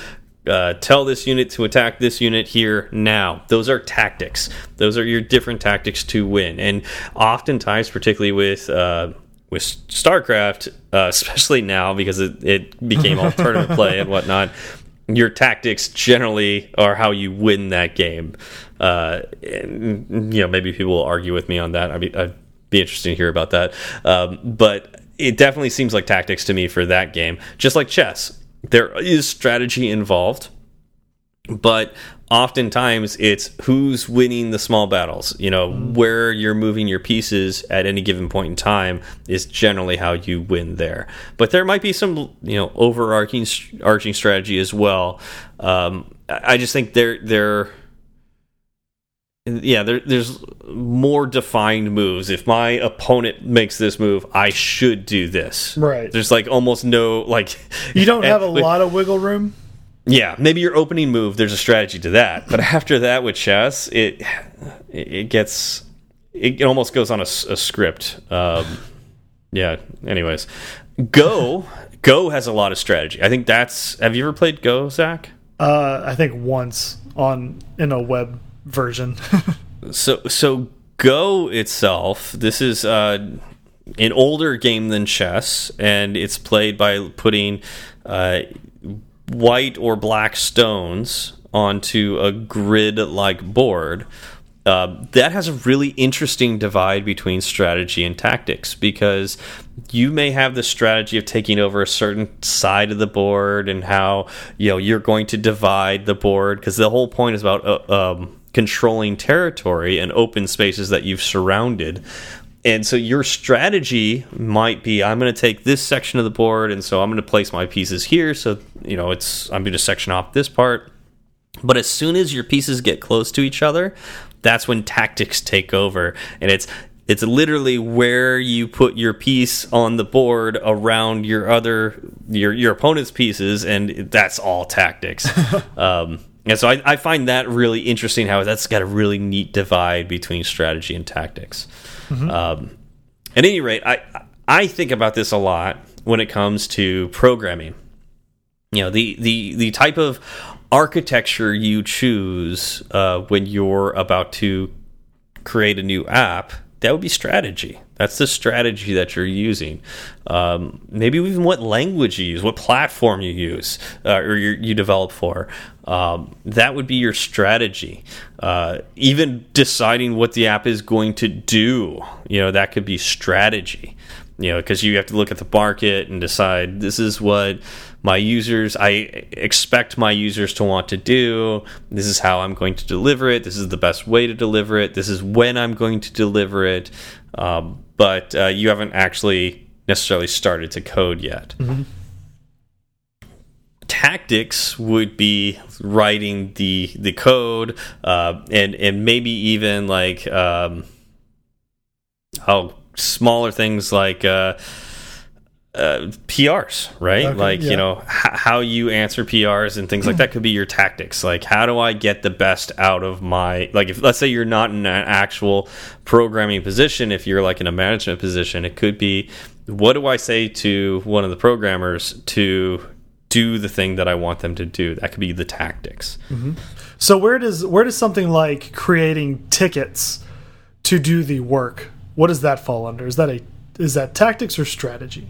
uh, tell this unit to attack this unit here now. Those are tactics. Those are your different tactics to win. And oftentimes, particularly with uh, with StarCraft, uh, especially now because it, it became all tournament play and whatnot, your tactics generally are how you win that game. Uh, and, you know, maybe people will argue with me on that. I'd be, I'd be interested to hear about that. Um, but it definitely seems like tactics to me for that game, just like chess there is strategy involved, but oftentimes it's who's winning the small battles. You know, where you're moving your pieces at any given point in time is generally how you win there. But there might be some, you know, overarching arching strategy as well. Um, I just think they're they're yeah, there, there's more defined moves. If my opponent makes this move, I should do this. Right. There's like almost no like. You don't have a lot of wiggle room. Yeah, maybe your opening move. There's a strategy to that, but after that with chess, it it gets it almost goes on a, a script. Um, yeah. Anyways, Go Go has a lot of strategy. I think that's. Have you ever played Go, Zach? Uh, I think once on in a web version. so so Go itself, this is uh, an older game than chess, and it's played by putting uh, white or black stones onto a grid-like board. Uh, that has a really interesting divide between strategy and tactics because you may have the strategy of taking over a certain side of the board and how you know you're going to divide the board because the whole point is about uh, um, controlling territory and open spaces that you've surrounded. And so your strategy might be I'm going to take this section of the board and so I'm going to place my pieces here so you know it's I'm going to section off this part. But as soon as your pieces get close to each other, that's when tactics take over and it's it's literally where you put your piece on the board around your other your your opponent's pieces and that's all tactics. um, and so I, I, find that really interesting how that's got a really neat divide between strategy and tactics. Mm -hmm. um, at any rate, I I think about this a lot when it comes to programming. You know, the the the type of architecture you choose uh, when you're about to create a new app that would be strategy. That's the strategy that you're using. Um, maybe even what language you use, what platform you use, uh, or you develop for. Um, that would be your strategy. Uh, even deciding what the app is going to do, you know, that could be strategy. You know, because you have to look at the market and decide this is what my users I expect my users to want to do. This is how I'm going to deliver it. This is the best way to deliver it. This is when I'm going to deliver it. Um, but uh, you haven't actually necessarily started to code yet. Mm -hmm. Tactics would be writing the the code uh, and and maybe even like um, oh smaller things like. Uh, uh, PRs, right? Okay, like, yeah. you know, how you answer PRs and things like that could be your tactics. Like, how do I get the best out of my, like, if let's say you're not in an actual programming position, if you're like in a management position, it could be what do I say to one of the programmers to do the thing that I want them to do? That could be the tactics. Mm -hmm. So, where does, where does something like creating tickets to do the work, what does that fall under? Is that a, is that tactics or strategy?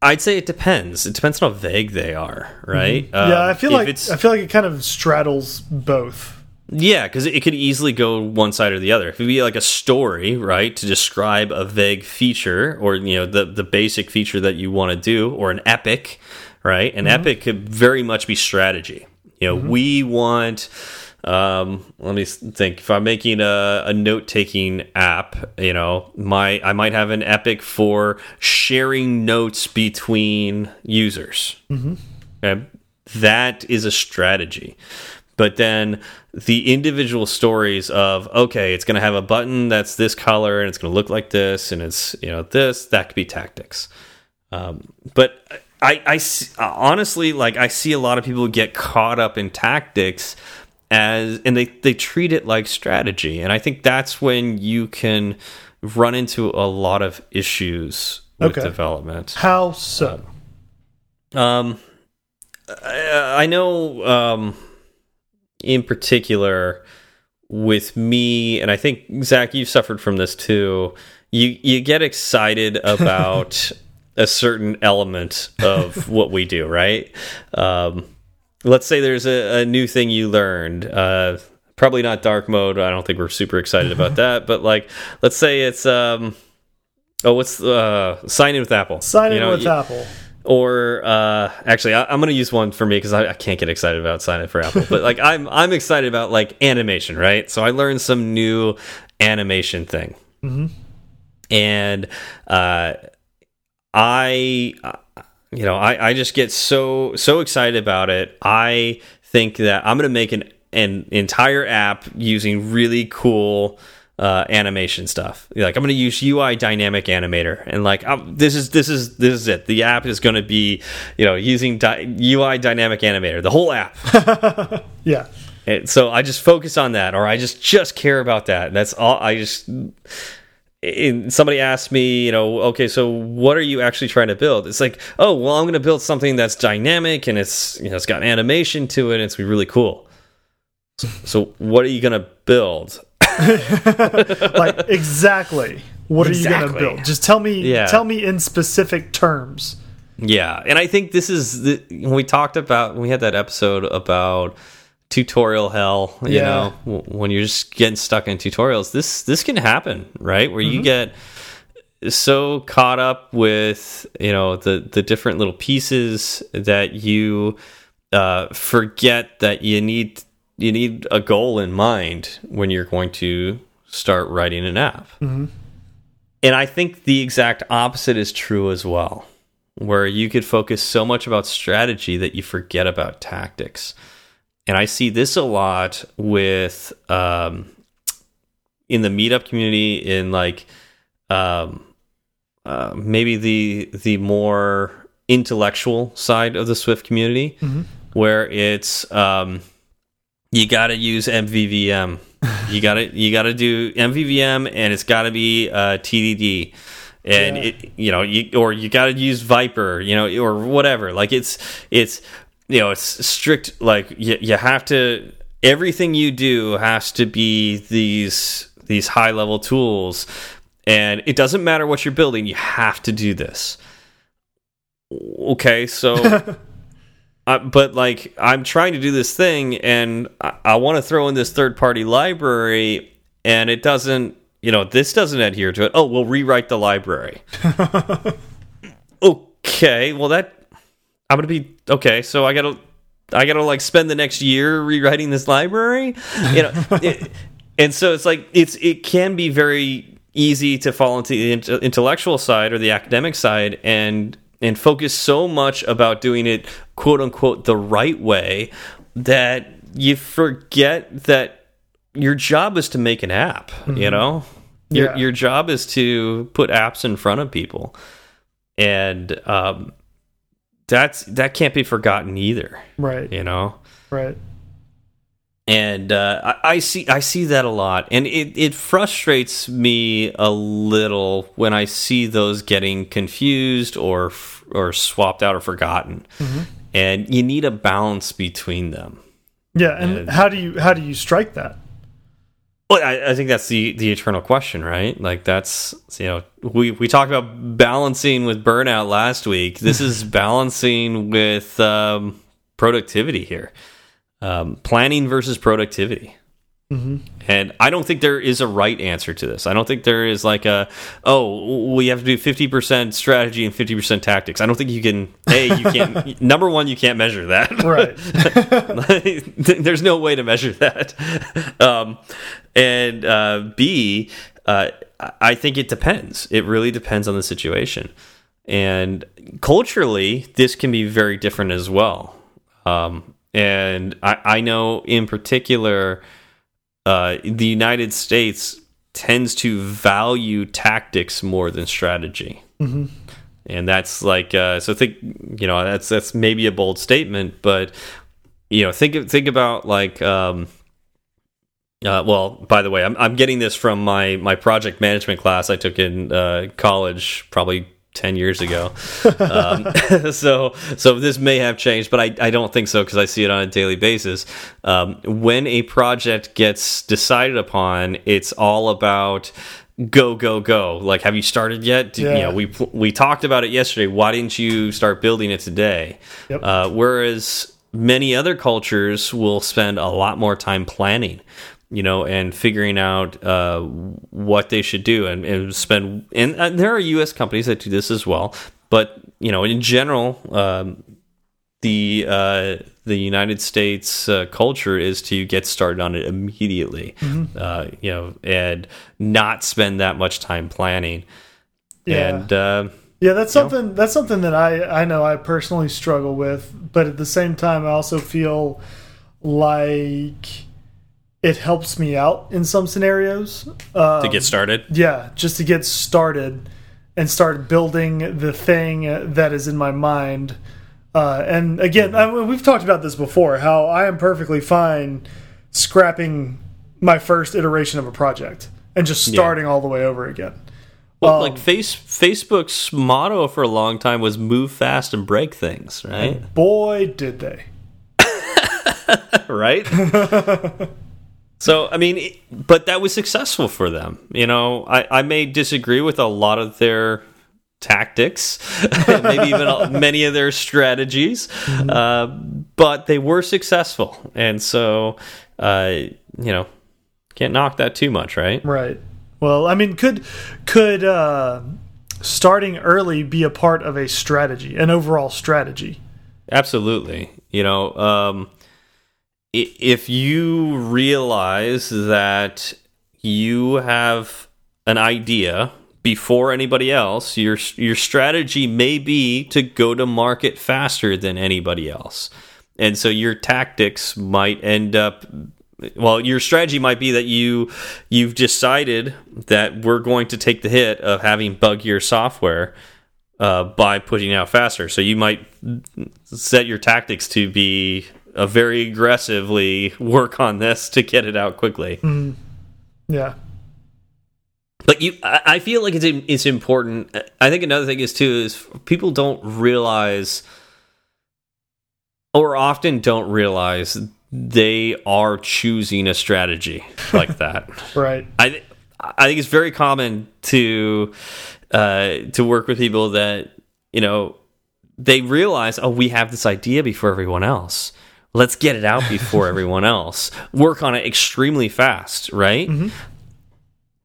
I'd say it depends. It depends on how vague they are, right? Mm -hmm. um, yeah, I feel like I feel like it kind of straddles both. Yeah, because it could easily go one side or the other. It could be like a story, right, to describe a vague feature or you know the the basic feature that you want to do, or an epic, right? An mm -hmm. epic could very much be strategy. You know, mm -hmm. we want um, let me think. If I'm making a, a note taking app, you know, my I might have an epic for sharing notes between users. Mm -hmm. okay? That is a strategy. But then the individual stories of okay, it's going to have a button that's this color and it's going to look like this and it's you know this that could be tactics. Um, but I, I honestly like I see a lot of people get caught up in tactics as and they they treat it like strategy. And i think that's when you can run into a lot of issues with okay. development. How so? Um i, I know um in particular with me and i think zach you've suffered from this too. You you get excited about a certain element of what we do right? Um let's say there's a, a new thing you learned. Uh, probably not dark mode. I don't think we're super excited about that. But like, let's say it's um, oh, what's uh, sign in with Apple? Sign in you know, with you, Apple. Or uh, actually, I, am going to use one for me because I, I, can't get excited about sign in for Apple. but like, I'm I'm excited about like animation, right? So I learned some new animation thing, mm -hmm. and uh, I you know, I, I just get so so excited about it. I think that I'm going to make an an entire app using really cool uh, animation stuff. Like I'm going to use UI Dynamic Animator, and like I'm, this is this is this is it. The app is going to be, you know, using di UI Dynamic Animator, the whole app. yeah. And so I just focus on that, or I just just care about that. That's all. I just somebody asked me, you know, okay, so what are you actually trying to build? It's like, oh, well, I'm going to build something that's dynamic and it's, you know, it's got animation to it and it's be really cool. So, what are you going to build? like exactly. What exactly. are you going to build? Just tell me. Yeah. Tell me in specific terms. Yeah, and I think this is the when we talked about when we had that episode about tutorial hell you yeah. know when you're just getting stuck in tutorials this this can happen right where mm -hmm. you mm-hmm. get so caught up with you know the the different little pieces that you uh, forget that you need you need a goal in mind when you're going to start writing an app mm -hmm. and i think the exact opposite is true as well where you could focus so much about strategy that you forget about tactics and I see this a lot with um, in the meetup community in like um, uh, maybe the the more intellectual side of the Swift community, mm -hmm. where it's um, you got to use MVVM, you got to you got to do MVVM, and it's got to be uh, TDD and yeah. it you know you or you got to use VIPER you know or whatever like it's it's you know it's strict like you, you have to everything you do has to be these these high level tools. And it doesn't matter what you're building you have to do this. Okay so uh, but like i'm trying to do this thing and i, I want to throw in this third party library and it doesn't you know this doesn't adhere to it. Oh we'll rewrite the library. Okay well that I'm gonna be okay. So I gotta, I gotta like spend the next year rewriting this library, you know. it, and so it's like it's it can be very easy to fall into the intellectual side or the academic side and and focus so much about doing it quote unquote the right way that you forget that your job is to make an app. Mm -hmm. You mm-hmm. know, your yeah. your job is to put apps in front of people and um, that's that can't be forgotten either. Right. You know. Right. And uh, I, I, see I see that a lot, and it it frustrates me a little when I see those getting confused or or swapped out or forgotten. Mm -hmm. And you need a balance between them. Yeah, and, and how do you how do you strike that? Well, I, I, think that's the the eternal question, right? Like that's you know we we talked about balancing with burnout last week. This is balancing with um, productivity here, um, planning versus productivity. Mm -hmm. And I don't think there is a right answer to this. I don't think there is like a oh we have to do fifty percent strategy and fifty percent tactics. I don't think you can. Hey, you can't. number one, you can't measure that. Right. There's no way to measure that. Um, and uh, B, uh, I think it depends. It really depends on the situation. And culturally, this can be very different as well. Um, and I, I know in particular uh, the United States tends to value tactics more than strategy. Mm -hmm. And that's like uh, so. Think you know that's that's maybe a bold statement, but you know think think about like. Um, uh, well, by the way, I'm I'm getting this from my my project management class I took in uh, college, probably 10 years ago. um, so so this may have changed, but I, I don't think so because I see it on a daily basis. Um, when a project gets decided upon, it's all about go go go like have you started yet yeah. you know we we talked about it yesterday why didn't you start building it today yep. uh, whereas many other cultures will spend a lot more time planning you know, and figuring out uh, what they should do and, and spend. And, and, there are U.S. companies that do this as well, but you know, in general, um, the uh, the United States uh, culture is to get started on it immediately, mm -hmm. you know, and not spend that much time planning. Yeah. And uh, yeah, that's something know. that's something that I I know I personally struggle with, but at the same time, I also feel like it helps me out in some scenarios um, to get started. Yeah, just to get started and start building the thing that is in my mind. Uh, and again, I we've talked about this before. How I am perfectly fine scrapping my first iteration of a project and just starting yeah. all the way over again. Well, um, like face Facebook's motto for a long time was "move fast and break things," right? Boy, did they! right. So I mean, but that was successful for them. You know, I, I may disagree with a lot of their tactics, maybe even many of their strategies, mm -hmm. uh, but they were successful, and so uh, you know, can't knock that too much, right? Right. Well, I mean, could could uh, starting early be a part of a strategy, an overall strategy? Absolutely. You know. Um, if you realize that you have an idea before anybody else, your your strategy may be to go to market faster than anybody else. And so your tactics might end up well, your strategy might be that you you've decided that we're going to take the hit of having buggier software uh, by putting out faster. So you might set your tactics to be uh, very aggressively work on this to get it out quickly. Mm. Yeah. But you, I feel like it's it's important. I think another thing is too is people don't realize, or often don't realize, they are choosing a strategy like that. right. I I think it's very common to uh, to work with people that you know they realize, oh, we have this idea before everyone else let's get it out before everyone else. Work on it extremely fast, right? Mm -hmm.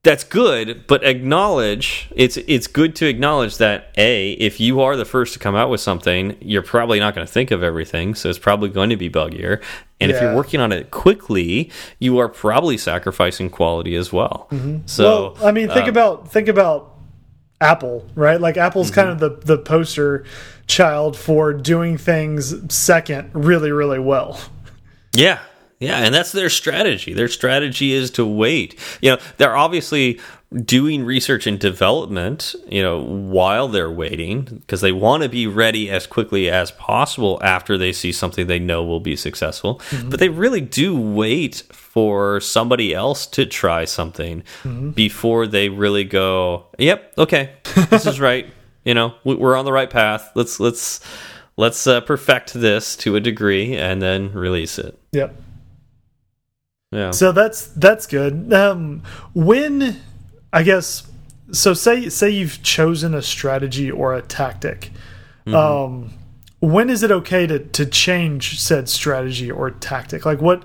That's good, but acknowledge it's it's good to acknowledge that a if you are the first to come out with something, you're probably not going to think of everything, so it's probably going to be buggier. And yeah. if you're working on it quickly, you are probably sacrificing quality as well. Mm -hmm. So, well, I mean, think uh, about think about Apple, right? Like Apple's mm -hmm. kind of the the poster child for doing things second really, really well. Yeah. Yeah, and that's their strategy. Their strategy is to wait. You know, they're obviously doing research and development, you know, while they're waiting because they want to be ready as quickly as possible after they see something they know will be successful. Mm -hmm. But they really do wait for somebody else to try something mm -hmm. before they really go, "Yep, okay, this is right." You know, we're on the right path. Let's let's let's uh, perfect this to a degree and then release it. Yep. Yeah. So that's that's good. Um, when I guess so, say say you've chosen a strategy or a tactic. Mm -hmm. Um, when is it okay to to change said strategy or tactic? Like, what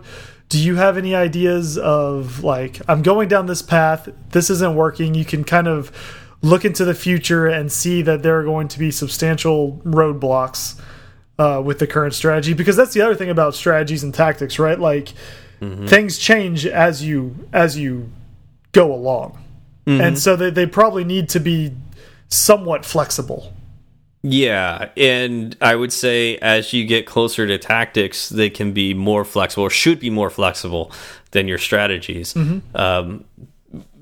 do you have any ideas of? Like, I'm going down this path. This isn't working. You can kind of look into the future and see that there are going to be substantial roadblocks uh, with the current strategy. Because that's the other thing about strategies and tactics, right? Like Mm -hmm. Things change as you as you go along, mm -hmm. and so they they probably need to be somewhat flexible. Yeah, and I would say as you get closer to tactics, they can be more flexible or should be more flexible than your strategies. Mm -hmm. um,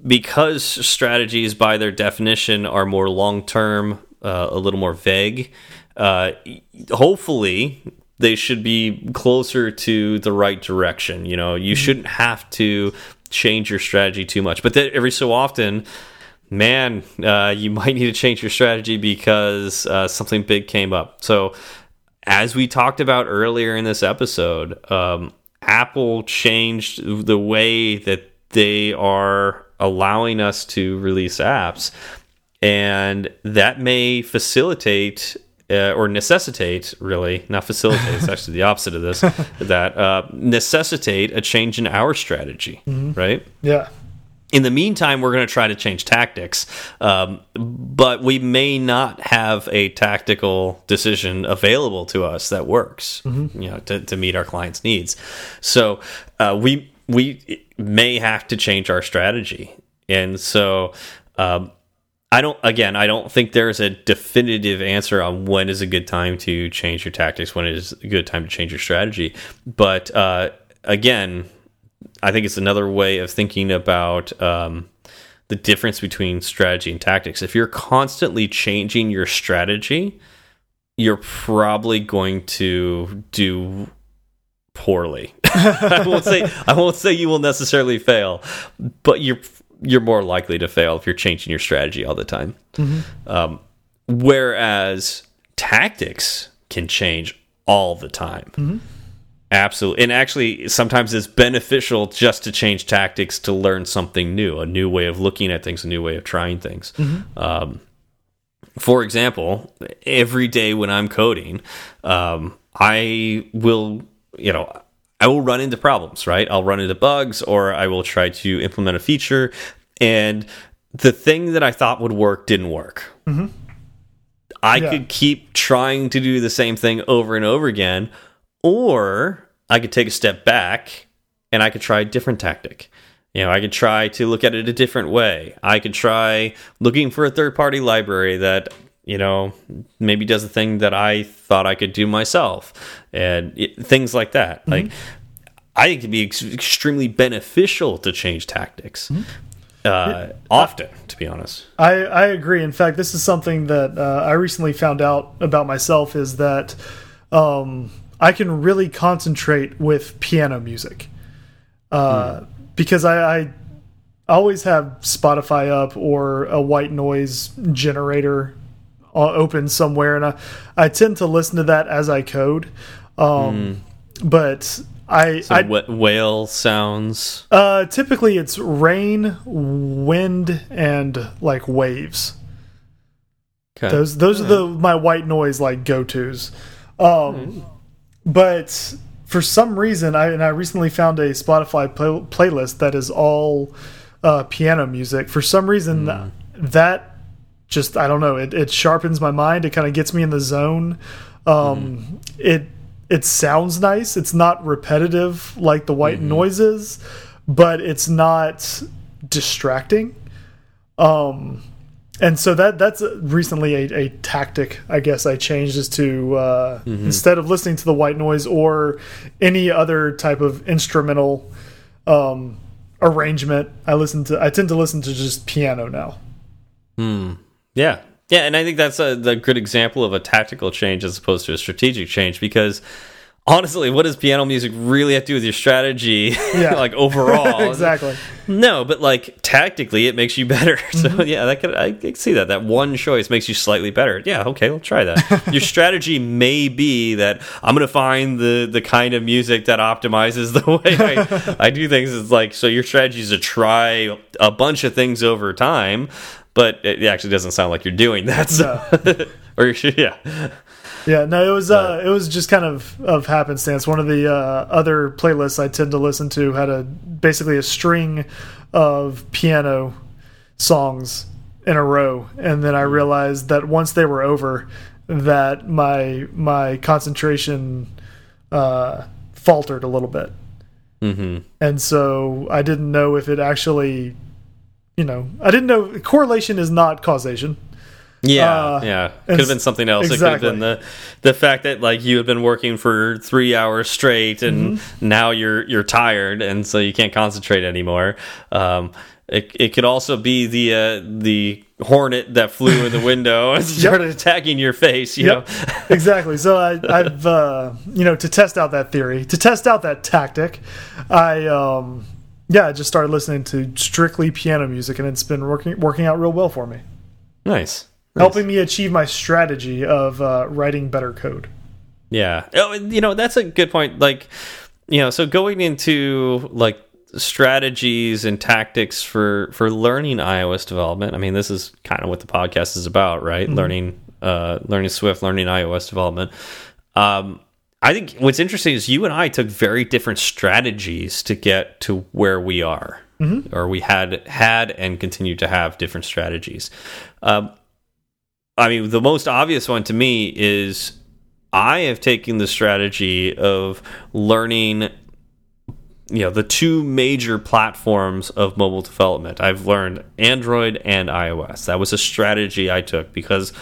because strategies, by their definition, are more long term, uh, a little more vague. Uh, hopefully, they should be closer to the right direction. You know, you mm -hmm. shouldn't have to change your strategy too much. But every so often, man, uh, you might need to change your strategy because uh, something big came up. So, as we talked about earlier in this episode, um, Apple changed the way that they are allowing us to release apps. And that may facilitate uh, or necessitate really not facilitate it's actually the opposite of this that uh, necessitate a change in our strategy mm -hmm. right yeah in the meantime we're going to try to change tactics um, but we may not have a tactical decision available to us that works mm -hmm. you know to, to meet our clients needs so uh, we we may have to change our strategy and so um, I don't again, I don't think there's a definitive answer on when is a good time to change your tactics, when is a good time to change your strategy. But uh, again, I think it's another way of thinking about um, the difference between strategy and tactics. If you're constantly changing your strategy, you're probably going to do poorly. I won't say I won't say you will necessarily fail, but you're you're more likely to fail if you're changing your strategy all the time. Mm -hmm. um, whereas tactics can change all the time. Mm -hmm. Absolutely. And actually, sometimes it's beneficial just to change tactics to learn something new, a new way of looking at things, a new way of trying things. Mm -hmm. um, for example, every day when I'm coding, um, I will, you know, I will run into problems, right? I'll run into bugs or I will try to implement a feature and the thing that I thought would work didn't work. Mm -hmm. I yeah. could keep trying to do the same thing over and over again, or I could take a step back and I could try a different tactic. You know, I could try to look at it a different way. I could try looking for a third party library that you know, maybe does a thing that I thought I could do myself, and it, things like that. Mm -hmm. Like, I think it'd be ex extremely beneficial to change tactics. Mm -hmm. Uh, often, to be honest, I I agree. In fact, this is something that uh, I recently found out about myself is that um, I can really concentrate with piano music uh, mm. because I, I always have Spotify up or a white noise generator uh, open somewhere, and I I tend to listen to that as I code. Um, mm. But I, I whale sounds. Uh, typically it's rain, wind, and like waves. Okay. Those those yeah. are the my white noise like go tos. Um, mm. But for some reason, I and I recently found a Spotify play, playlist that is all uh, piano music. For some reason, mm. that just I don't know. It it sharpens my mind. It kind of gets me in the zone. Um, mm. It it sounds nice. It's not repetitive like the white mm -hmm. noises, but it's not distracting. Um, and so that that's recently a, a tactic I guess I changed is to uh, mm -hmm. instead of listening to the white noise or any other type of instrumental um, arrangement. I listen to I tend to listen to just piano now. Hmm. Yeah. Yeah, and I think that's a, a good example of a tactical change as opposed to a strategic change because honestly, what does piano music really have to do with your strategy? Yeah. like overall, exactly. No, but like tactically, it makes you better. So mm -hmm. yeah, that could I can see that. That one choice makes you slightly better. Yeah, okay, we'll try that. your strategy may be that I'm going to find the the kind of music that optimizes the way I, I do things. It's like so your strategy is to try a bunch of things over time, but it actually doesn't sound like you're doing that. So. No. or yeah. Yeah, no, it was uh, it was just kind of of happenstance. One of the uh, other playlists I tend to listen to had a basically a string of piano songs in a row, and then I hmm. realized that once they were over, that my my concentration uh, faltered a little bit, mm -hmm. and so I didn't know if it actually, you know, I didn't know correlation is not causation. Yeah, uh, yeah. Could have been something else. Exactly. It could have been the the fact that like you had been working for three hours straight, and mm -hmm. now you're you're tired, and so you can't concentrate anymore. Um, it it could also be the uh, the hornet that flew in the window and started yep. attacking your face. You yep. know, exactly. So I, I've uh, you know to test out that theory, to test out that tactic, I um, yeah, I just started listening to strictly piano music, and it's been working working out real well for me. Nice nice. helping me achieve my strategy of uh, writing better code. Yeah, oh, you know that's a good point. Like, you know, so going into like strategies and tactics for for learning iOS development. I mean, this is kind of what the podcast is about, right? Mm -hmm. Learning uh, learning Swift, learning iOS development. Um, I think what's interesting is you and I took very different strategies to get to where we are, mm -hmm. or we had had and continue to have different strategies. Um, I mean, the most obvious one to me is I have taken the strategy of learning you know the two major platforms of mobile development. I've learned android and ios. That was a strategy i took because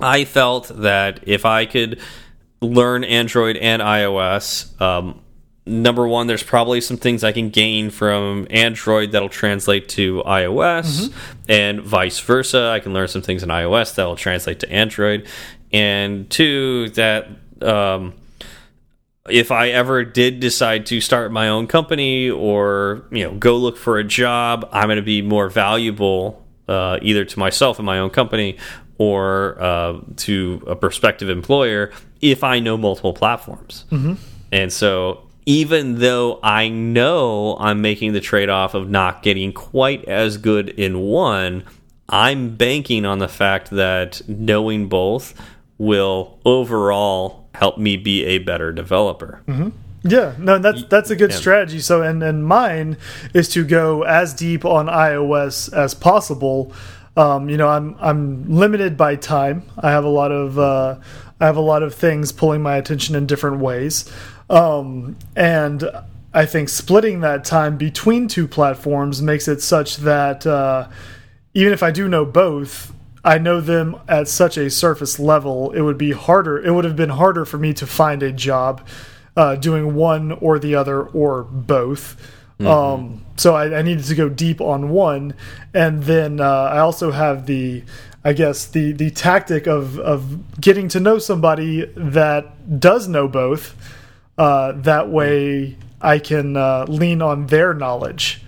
i felt that if i could learn android and ios um, number one, there's probably some things I can gain from Android that'll translate to iOS, mm -hmm. and vice versa. I can learn some things in iOS that'll translate to Android. And two, that um, if I ever did decide to start my own company or you know go look for a job, I'm going to be more valuable uh, either to myself and my own company or uh, to a prospective employer if I know multiple platforms. Mm -hmm. And so even though I know I'm making the trade off of not getting quite as good in one, I'm banking on the fact that knowing both will overall help me be a better developer. Mm -hmm. Yeah, no, that's that's a good yeah. strategy. So, and and mine is to go as deep on iOS as possible. Um, you know, I'm I'm limited by time. I have a lot of uh, I have a lot of things pulling my attention in different ways. Um, and I think splitting that time between two platforms makes it such that uh, even if I do know both, I know them at such a surface level, it would be harder. It would have been harder for me to find a job uh, doing one or the other or both. Mm -hmm. um, so I, I, needed to go deep on one, and then uh, I also have the, I guess the the tactic of of getting to know somebody that does know both uh, that way, I can uh, lean on their knowledge.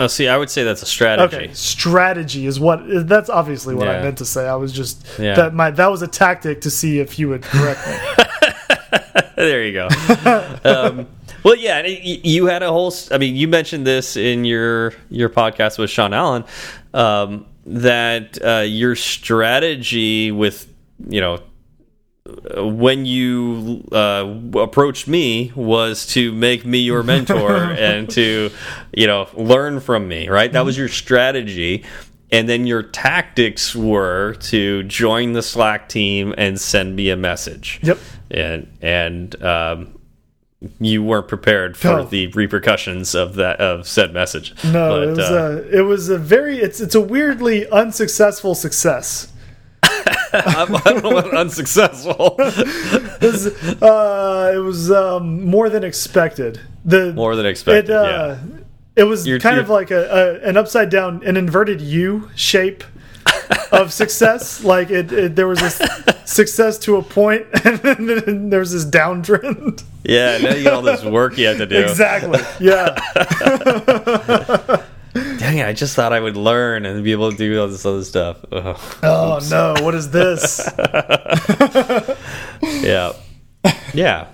Oh, see, I would say that's a strategy. Okay, strategy is what. That's obviously what yeah. I meant to say. I was just yeah. that my that was a tactic to see if you would correct me. there you go. um, well, yeah, you had a whole. I mean, you mentioned this in your your podcast with Sean Allen um, that uh, your strategy with you know when you uh, approached me was to make me your mentor and to you know learn from me right? That was your strategy. And then your tactics were to join the slack team and send me a message. Yep. And and um, you weren't prepared for the repercussions of that of said message. No but, it was uh, a it was a very it's it's a weirdly unsuccessful success I don't know what unsuccessful. it was, uh, it was um, more than expected. The more than expected. It, uh, yeah. it was you're, kind you're... of like a, a, an upside down, an inverted U shape of success. like it, it, there was this success to a point, and then there was this downtrend. Yeah, now you got all this work you have to do. Exactly. Yeah. Dang it, I just thought I would learn and be able to do all this other stuff. Oh, oh no, what is this? yeah. Yeah.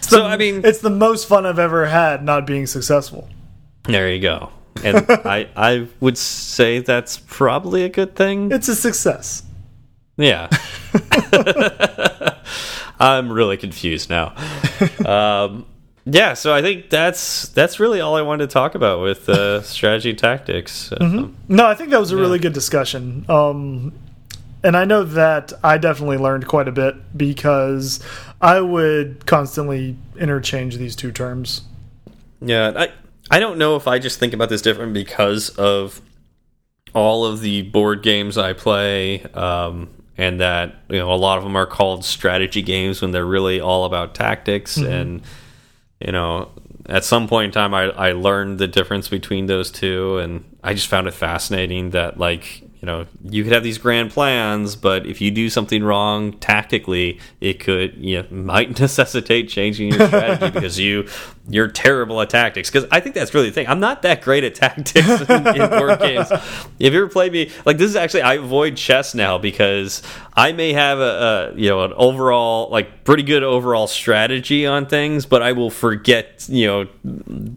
So, the, I mean, it's the most fun I've ever had not being successful. There you go. And I I would say that's probably a good thing. It's a success. Yeah. I'm really confused now. Um, yeah, so I think that's that's really all I wanted to talk about with uh, strategy tactics. Mm -hmm. no, I think that was a yeah. really good discussion. Um, and I know that I definitely learned quite a bit because I would constantly interchange these two terms. Yeah, I I don't know if I just think about this different because of all of the board games I play, um, and that you know a lot of them are called strategy games when they're really all about tactics. Mm -hmm. And you know, at some point in time, I I learned the difference between those two, and I just found it fascinating that like you know you could have these grand plans but if you do something wrong tactically it could you know, might necessitate changing your strategy because you you're terrible at tactics because i think that's really the thing i'm not that great at tactics in, in board games if you ever play me like this is actually i avoid chess now because i may have a, a you know an overall like pretty good overall strategy on things but i will forget you know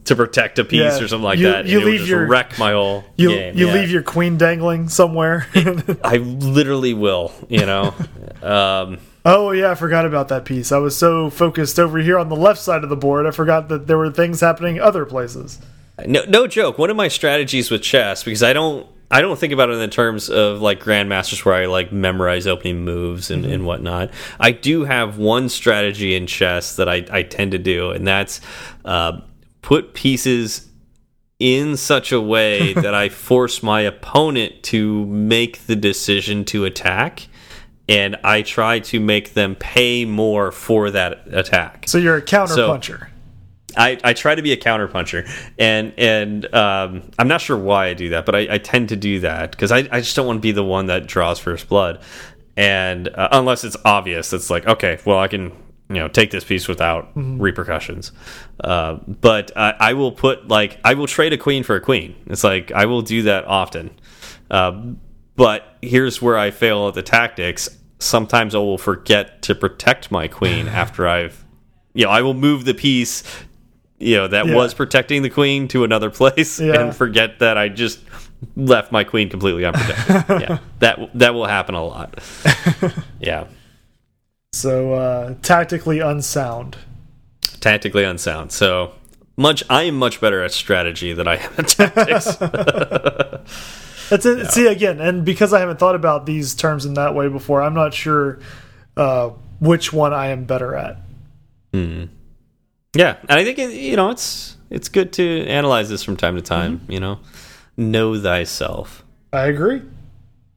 to protect a piece yeah, or something like you, that you leave your wreck my whole you, game. you yeah. leave your queen dangling somewhere somewhere. I literally will, you know. Um, oh yeah, I forgot about that piece. I was so focused over here on the left side of the board, I forgot that there were things happening other places. No, no joke. One of my strategies with chess, because I don't, I don't think about it in terms of like grandmasters where I like memorize opening moves and, mm -hmm. and whatnot. I do have one strategy in chess that I, I tend to do, and that's uh, put pieces in such a way that I force my opponent to make the decision to attack and I try to make them pay more for that attack. So you're a counterpuncher. so. I, I try to be a counterpuncher, and and um, I'm not sure why I do that, but I, I tend to do that because I, I just don't want to be the one that draws first blood, and uh, unless it's obvious, it's like okay, well I can you know take this piece without mm -hmm. repercussions uh, but I, I, will put like i will trade a queen for a queen it's like i will do that often uh, but here's where i fail at the tactics sometimes i will forget to protect my queen after i've you know i will move the piece you know that yeah. was protecting the queen to another place yeah. and forget that i just left my queen completely unprotected yeah that that will happen a lot yeah so uh, tactically unsound. Tactically unsound. So much. I am much better at strategy than I am at tactics. That's it. Yeah. See again, and because I haven't thought about these terms in that way before, I'm not sure uh, which one I am better at. Mm. Yeah, and I think it, you know it's it's good to analyze this from time to time. Mm -hmm. You know, know thyself. I agree.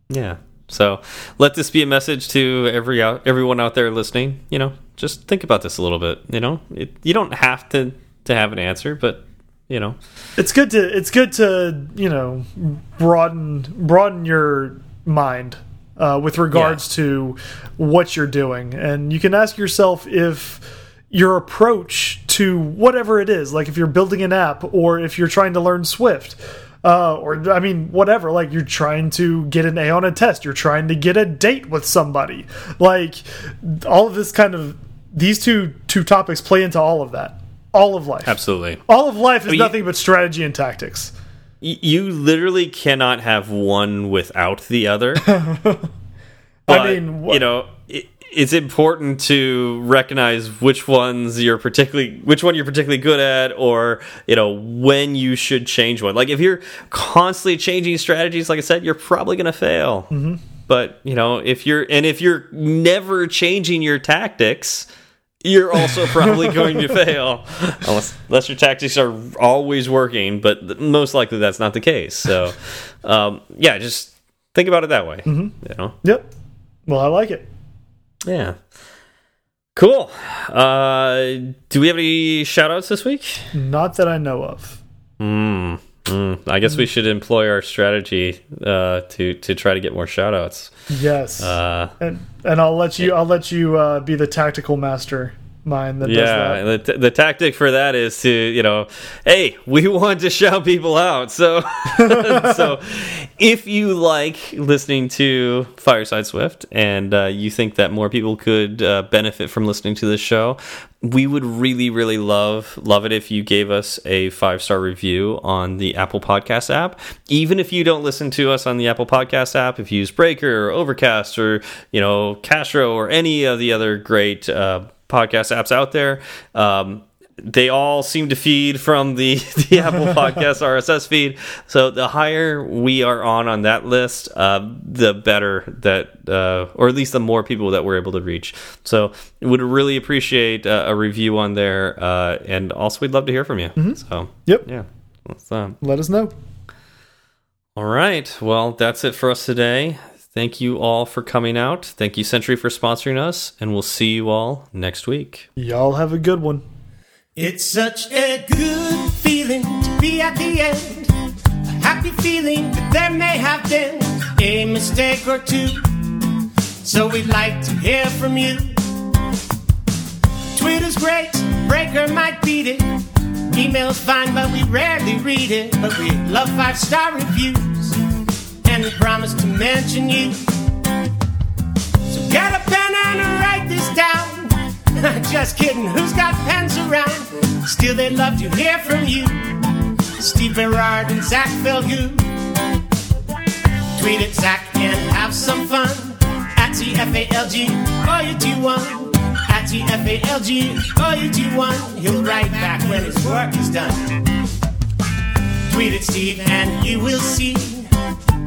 Yeah. So let this be a message to every out, everyone out there listening. You know, just think about this a little bit. You know, it, you don't have to to have an answer, but you know, it's good to it's good to you know broaden broaden your mind uh, with regards yeah. to what you're doing, and you can ask yourself if your approach to whatever it is, like if you're building an app or if you're trying to learn Swift uh, or I mean, whatever. Like you're trying to get an A on a test, you're trying to get a date with somebody. Like all of this kind of these two two topics play into all of that. All of life, absolutely. All of life is I mean, nothing but strategy and tactics. You literally cannot have one without the other. But, I mean, what? you know, it's important to recognize which ones you're particularly which one you're particularly good at or you know when you should change one like if you're constantly changing strategies like i said you're probably going to fail mm -hmm. but you know if you're and if you're never changing your tactics you're also probably going to fail unless, unless your tactics are always working but most likely that's not the case so um, yeah just think about it that way mm -hmm. you know yep well i like it yeah. Cool. Uh, do we have any shout outs this week? Not that I know of. Hmm. Mm, I guess we should employ our strategy uh, to to try to get more shoutouts. Yes, uh, and and I'll let you I'll let you uh, be the tactical master mind that yeah, the, the tactic for that is to you know, hey, we want to shout people out. So so if you like listening to Fireside Swift and uh, you think that more people could uh, benefit from listening to this show, we would really really love love it if you gave us a five star review on the Apple Podcast app. Even if you don't listen to us on the Apple Podcast app, if you use Breaker or Overcast or you know Castro or any of the other great uh, podcast apps out there. Um, they all seem to feed from the, the Apple Podcast RSS feed. So the higher we are on on that list, uh, the better that, uh, or at least the more people that we're able to reach. So would really appreciate uh, a review on there, uh, and also we'd love to hear from you. Mm -hmm. So yep, yeah, let us know. All right, well that's it for us today. Thank you all for coming out. Thank you, Sentry, for sponsoring us, and we'll see you all next week. Y'all have a good one. It's such a good feeling to be at the end. A happy feeling that there may have been a mistake or two. So we'd like to hear from you. Twitter's great, Breaker might beat it. Email's fine, but we rarely read it. But we love five star reviews and we promise to mention you. So get a pen and write this down. Just kidding, who's got pens around? Still, they'd love to hear from you. Steve Berard and Zach Falgout. Tweet at Zach and have some fun. At TFALG, all you do one. At TFALG, you do one. He'll write back when his work is done. Tweet at Steve and you will see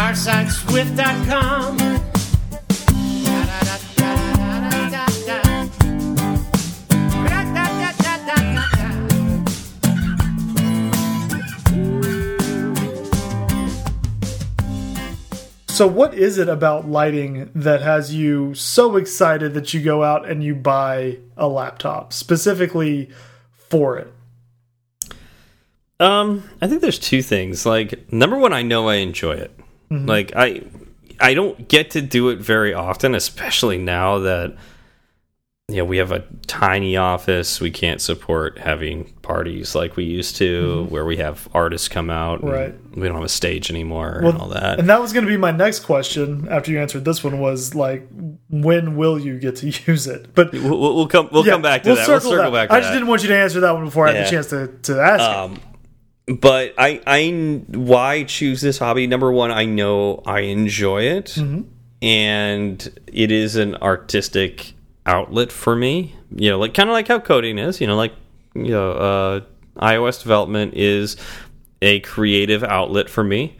firesideswift.com. So, what is it about lighting that has you so excited that you go out and you buy a laptop specifically for it? Um, I think there's two things. Like, number one, I know I enjoy it. Mm -hmm. Like I I don't get to do it very often, especially now that you know we have a tiny office. We can't support having parties like we used to, mm -hmm. where we have artists come out. Right. We don't have a stage anymore well, and all that. And that was going to be my next question after you answered this one was like, when will you get to use it? But we'll, we'll come we'll yeah, come back to we'll that. Circle we'll circle that. back. I just that. didn't want you to answer that one before I had the chance to to ask. Um, but I I why choose this hobby? Number one, I know I enjoy it, mm -hmm. and it is an artistic outlet for me. You know, like kind of like how coding is. You know, like you know, uh, iOS development is a creative outlet for me.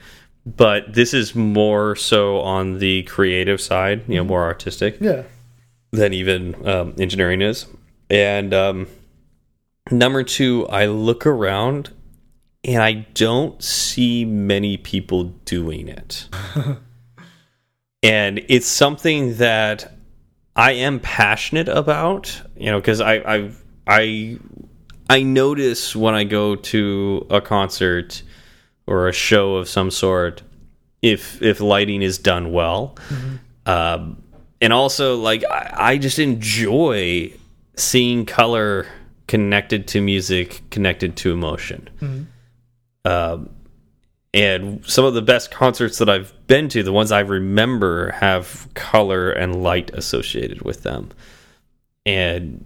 But this is more so on the creative side, you know, mm-hmm. more artistic, yeah, than even um, engineering is. And um, number two, I look around and I don't see many people doing it. and it's something that I am passionate about, you know, because I I I I notice when I go to a concert or a show of some sort if if lighting is done well. Mm -hmm. um, and also like I, I just enjoy seeing color connected to music, connected to emotion. Mm -hmm. Um, and some of the best concerts that I've been to, the ones I remember, have color and light associated with them. And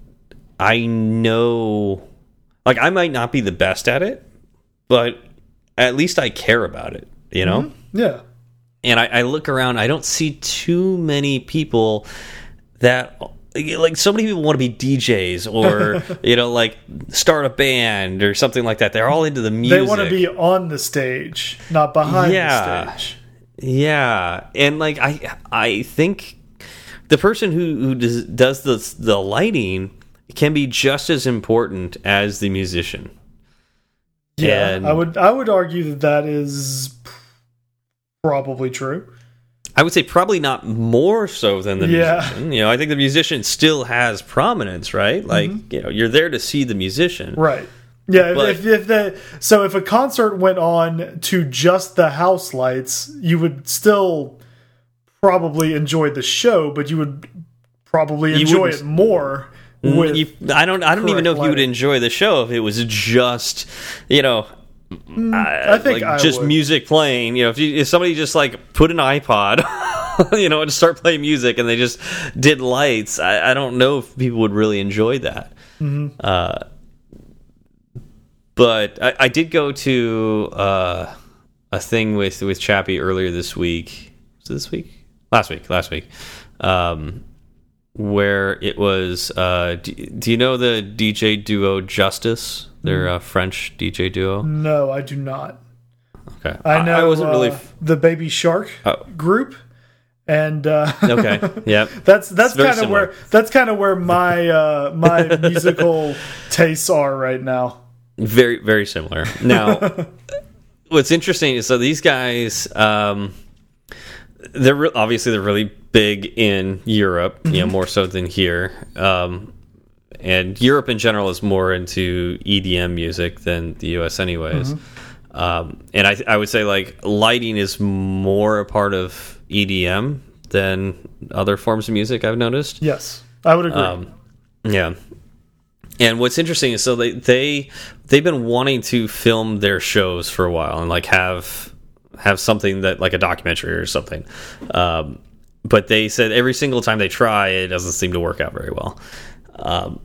I know, like, I might not be the best at it, but at least I care about it, you know? Mm -hmm. Yeah. And I, I look around, I don't see too many people that like so many people want to be DJs or you know like start a band or something like that. They're all into the music. They want to be on the stage, not behind yeah. the stage. Yeah, and like I I think the person who who does, does the the lighting can be just as important as the musician. Yeah, and I would I would argue that that is probably true. I would say probably not more so than the yeah. musician. You know, I think the musician still has prominence, right? Like, mm -hmm. you know, you're there to see the musician. Right. Yeah, but, if, if the so if a concert went on to just the house lights, you would still probably enjoy the show, but you would probably enjoy it more with you, I don't I don't even know if you would enjoy the show if it was just, you know, Mm, I think like I just would. music playing. You know, if, you, if somebody just like put an iPod, you know, and start playing music, and they just did lights, I, I don't know if people would really enjoy that. Mm -hmm. uh, but I, I, did go to uh, a thing with with Chappie earlier this week. Was this week? Last week. Last week. Um, where it was. Uh, do, do you know the DJ duo Justice? They're a French DJ duo. No, I do not. Okay, I know. I, I wasn't really uh, the Baby Shark oh. group, and uh, okay, yeah, that's that's kind of where that's kind of where my uh, my musical tastes are right now. Very very similar. Now, what's interesting is so these guys, um, they're obviously they're really big in Europe, you know, mm-hmm. more so than here. Um, and Europe in general is more into EDM music than the US, anyways. Mm -hmm. um, and I, I would say like lighting is more a part of EDM than other forms of music. I've noticed. Yes, I would agree. Um, yeah. And what's interesting is so they they they've been wanting to film their shows for a while and like have have something that like a documentary or something. Um, but they said every single time they try, it doesn't seem to work out very well. Um,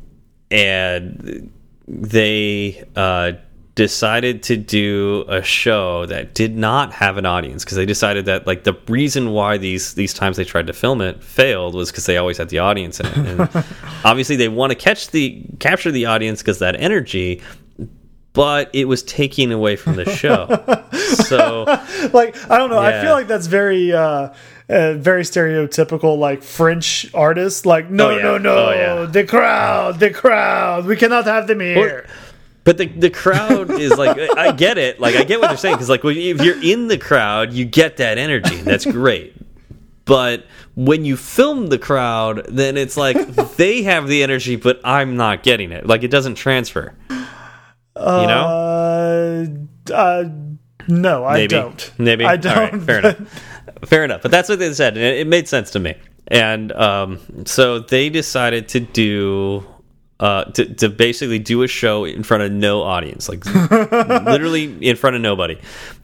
and they uh, decided to do a show that did not have an audience because they decided that like the reason why these these times they tried to film it failed was because they always had the audience in it and obviously they want to catch the capture the audience because that energy but it was taking away from the show so like i don't know yeah. i feel like that's very uh uh, very stereotypical like French artist. Like, no, oh, yeah. no, no, oh, yeah. the crowd, the crowd. We cannot have them here. Well, but the the crowd is like, I get it. Like, I get what they're saying because like, if you're in the crowd, you get that energy. That's great. but when you film the crowd, then it's like they have the energy, but I'm not getting it. Like, it doesn't transfer. Uh, you know? Uh, uh, no, I Maybe. don't. Maybe I don't. Right, fair enough. Fair enough, but that's what they said, and it, it made sense to me. And um, so they decided to do uh, to, to basically do a show in front of no audience, like literally in front of nobody.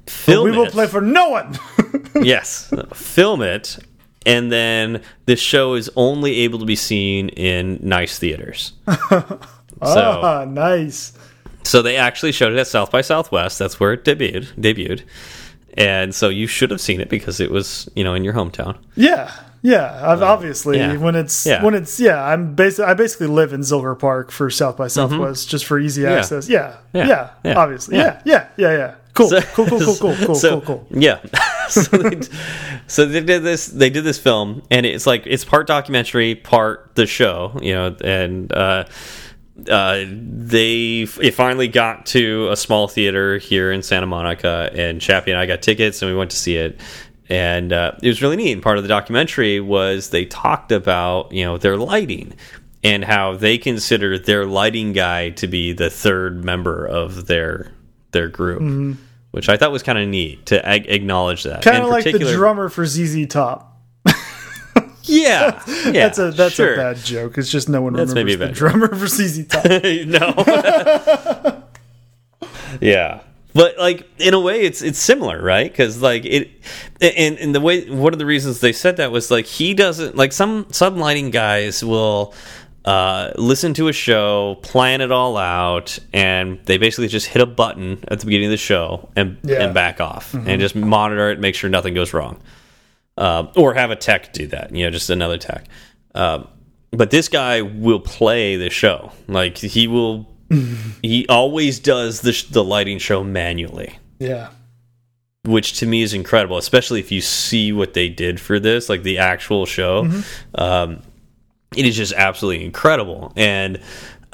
Film we will it. play for no one. yes, film it, and then the show is only able to be seen in nice theaters. so, ah, nice. So they actually showed it at South by Southwest. That's where it debuted. Debuted and so you should have seen it because it was you know in your hometown. Yeah, yeah. I've um, obviously yeah. when it's yeah. when it's yeah. I'm basically I basically live in Zilker Park for South by mm-hmm. Southwest mm -hmm. just for easy access. Yeah, yeah, yeah. yeah. Obviously, yeah, yeah, yeah, yeah. Cool, so, cool, cool, cool, cool, cool, so, cool, cool. Yeah. so, they, so they did this. They did this film, and it's like it's part documentary, part the show. You know, and. uh uh, they it finally got to a small theater here in Santa Monica, and Chappie and I got tickets, and we went to see it. And uh, it was really neat. And part of the documentary was they talked about you know their lighting and how they consider their lighting guy to be the third member of their their group, mm -hmm. which I thought was kind of neat to acknowledge that. Kind of like the drummer for ZZ Top. Yeah, yeah, that's a that's sure. a bad joke. It's just no one that's remembers the drummer for ZZ Top. no. yeah, but like in a way, it's it's similar, right? Because like it, and and the way one of the reasons they said that was like he doesn't like some some lighting guys will. Uh, listen to a show, plan it all out, and they basically just hit a button at the beginning of the show and yeah. and back off mm -hmm. and just monitor it, make sure nothing goes wrong um, or have a tech do that. You know, just another tech. Um, but this guy will play the show. Like he will, he always does the the lighting show manually. Yeah. Which to me is incredible, especially if you see what they did for this, like the actual show. Mm -hmm. um, it is just absolutely incredible, and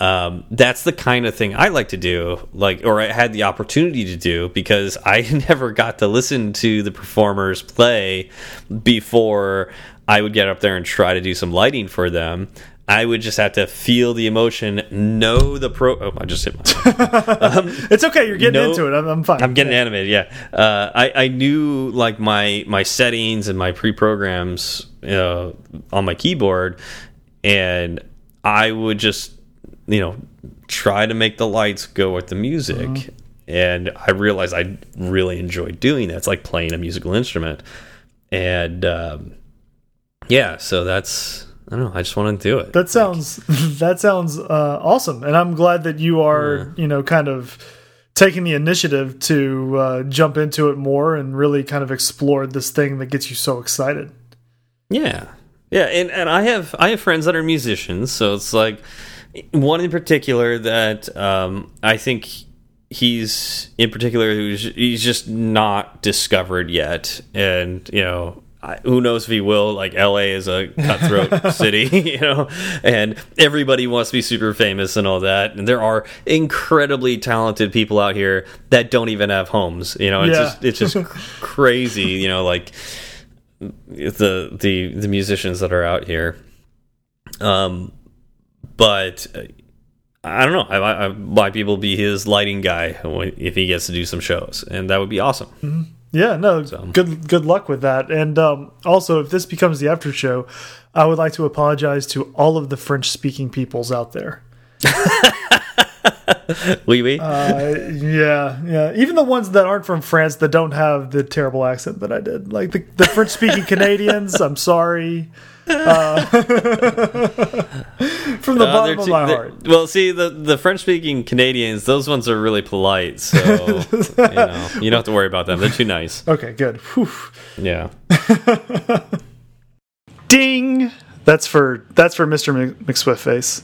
um, that's the kind of thing I like to do, like, or I had the opportunity to do because I never got to listen to the performers play before I would get up there and try to do some lighting for them. I would just have to feel the emotion, know the pro. Oh, I just hit my. um, it's okay. You're getting know, into it. I'm, I'm, fine. I'm getting yeah. animated. Yeah. Uh, I I knew like my my settings and my pre programs uh, on my keyboard, and I would just you know try to make the lights go with the music. Mm -hmm. And I realized I really enjoyed doing that. It's like playing a musical instrument, and. Um, yeah, so that's I don't know. I just want to do it. That sounds that sounds uh, awesome, and I'm glad that you are yeah. you know kind of taking the initiative to uh, jump into it more and really kind of explore this thing that gets you so excited. Yeah, yeah, and and I have I have friends that are musicians, so it's like one in particular that um, I think he's in particular who's he's just not discovered yet, and you know who knows if he will? Like la is a cutthroat city you know? And everybody wants to be super famous and all that. And there are incredibly talented people out here that don't even have homes you know? It's yeah. just it's just crazy you know? Like the the the musicians that are out here. Um but I don't know. I, I, might people be his lighting guy if he gets to do some shows, and that would be awesome. Mm -hmm. Yeah, no, so. good good luck with that. And um, also, if this becomes the after show, I would like to apologize to all of the French speaking peoples out there. oui, oui. Uh, yeah, yeah. Even the ones that aren't from France that don't have the terrible accent that I did, like the, the French speaking Canadians. I'm sorry. Uh, from the uh, bottom of my heart. Well, see, the the French speaking Canadians, those ones are really polite, so you know you don't have to worry about them. They're too nice. Okay, good. Whew. Yeah. Ding. That's for that's for Mr. McSwiftface.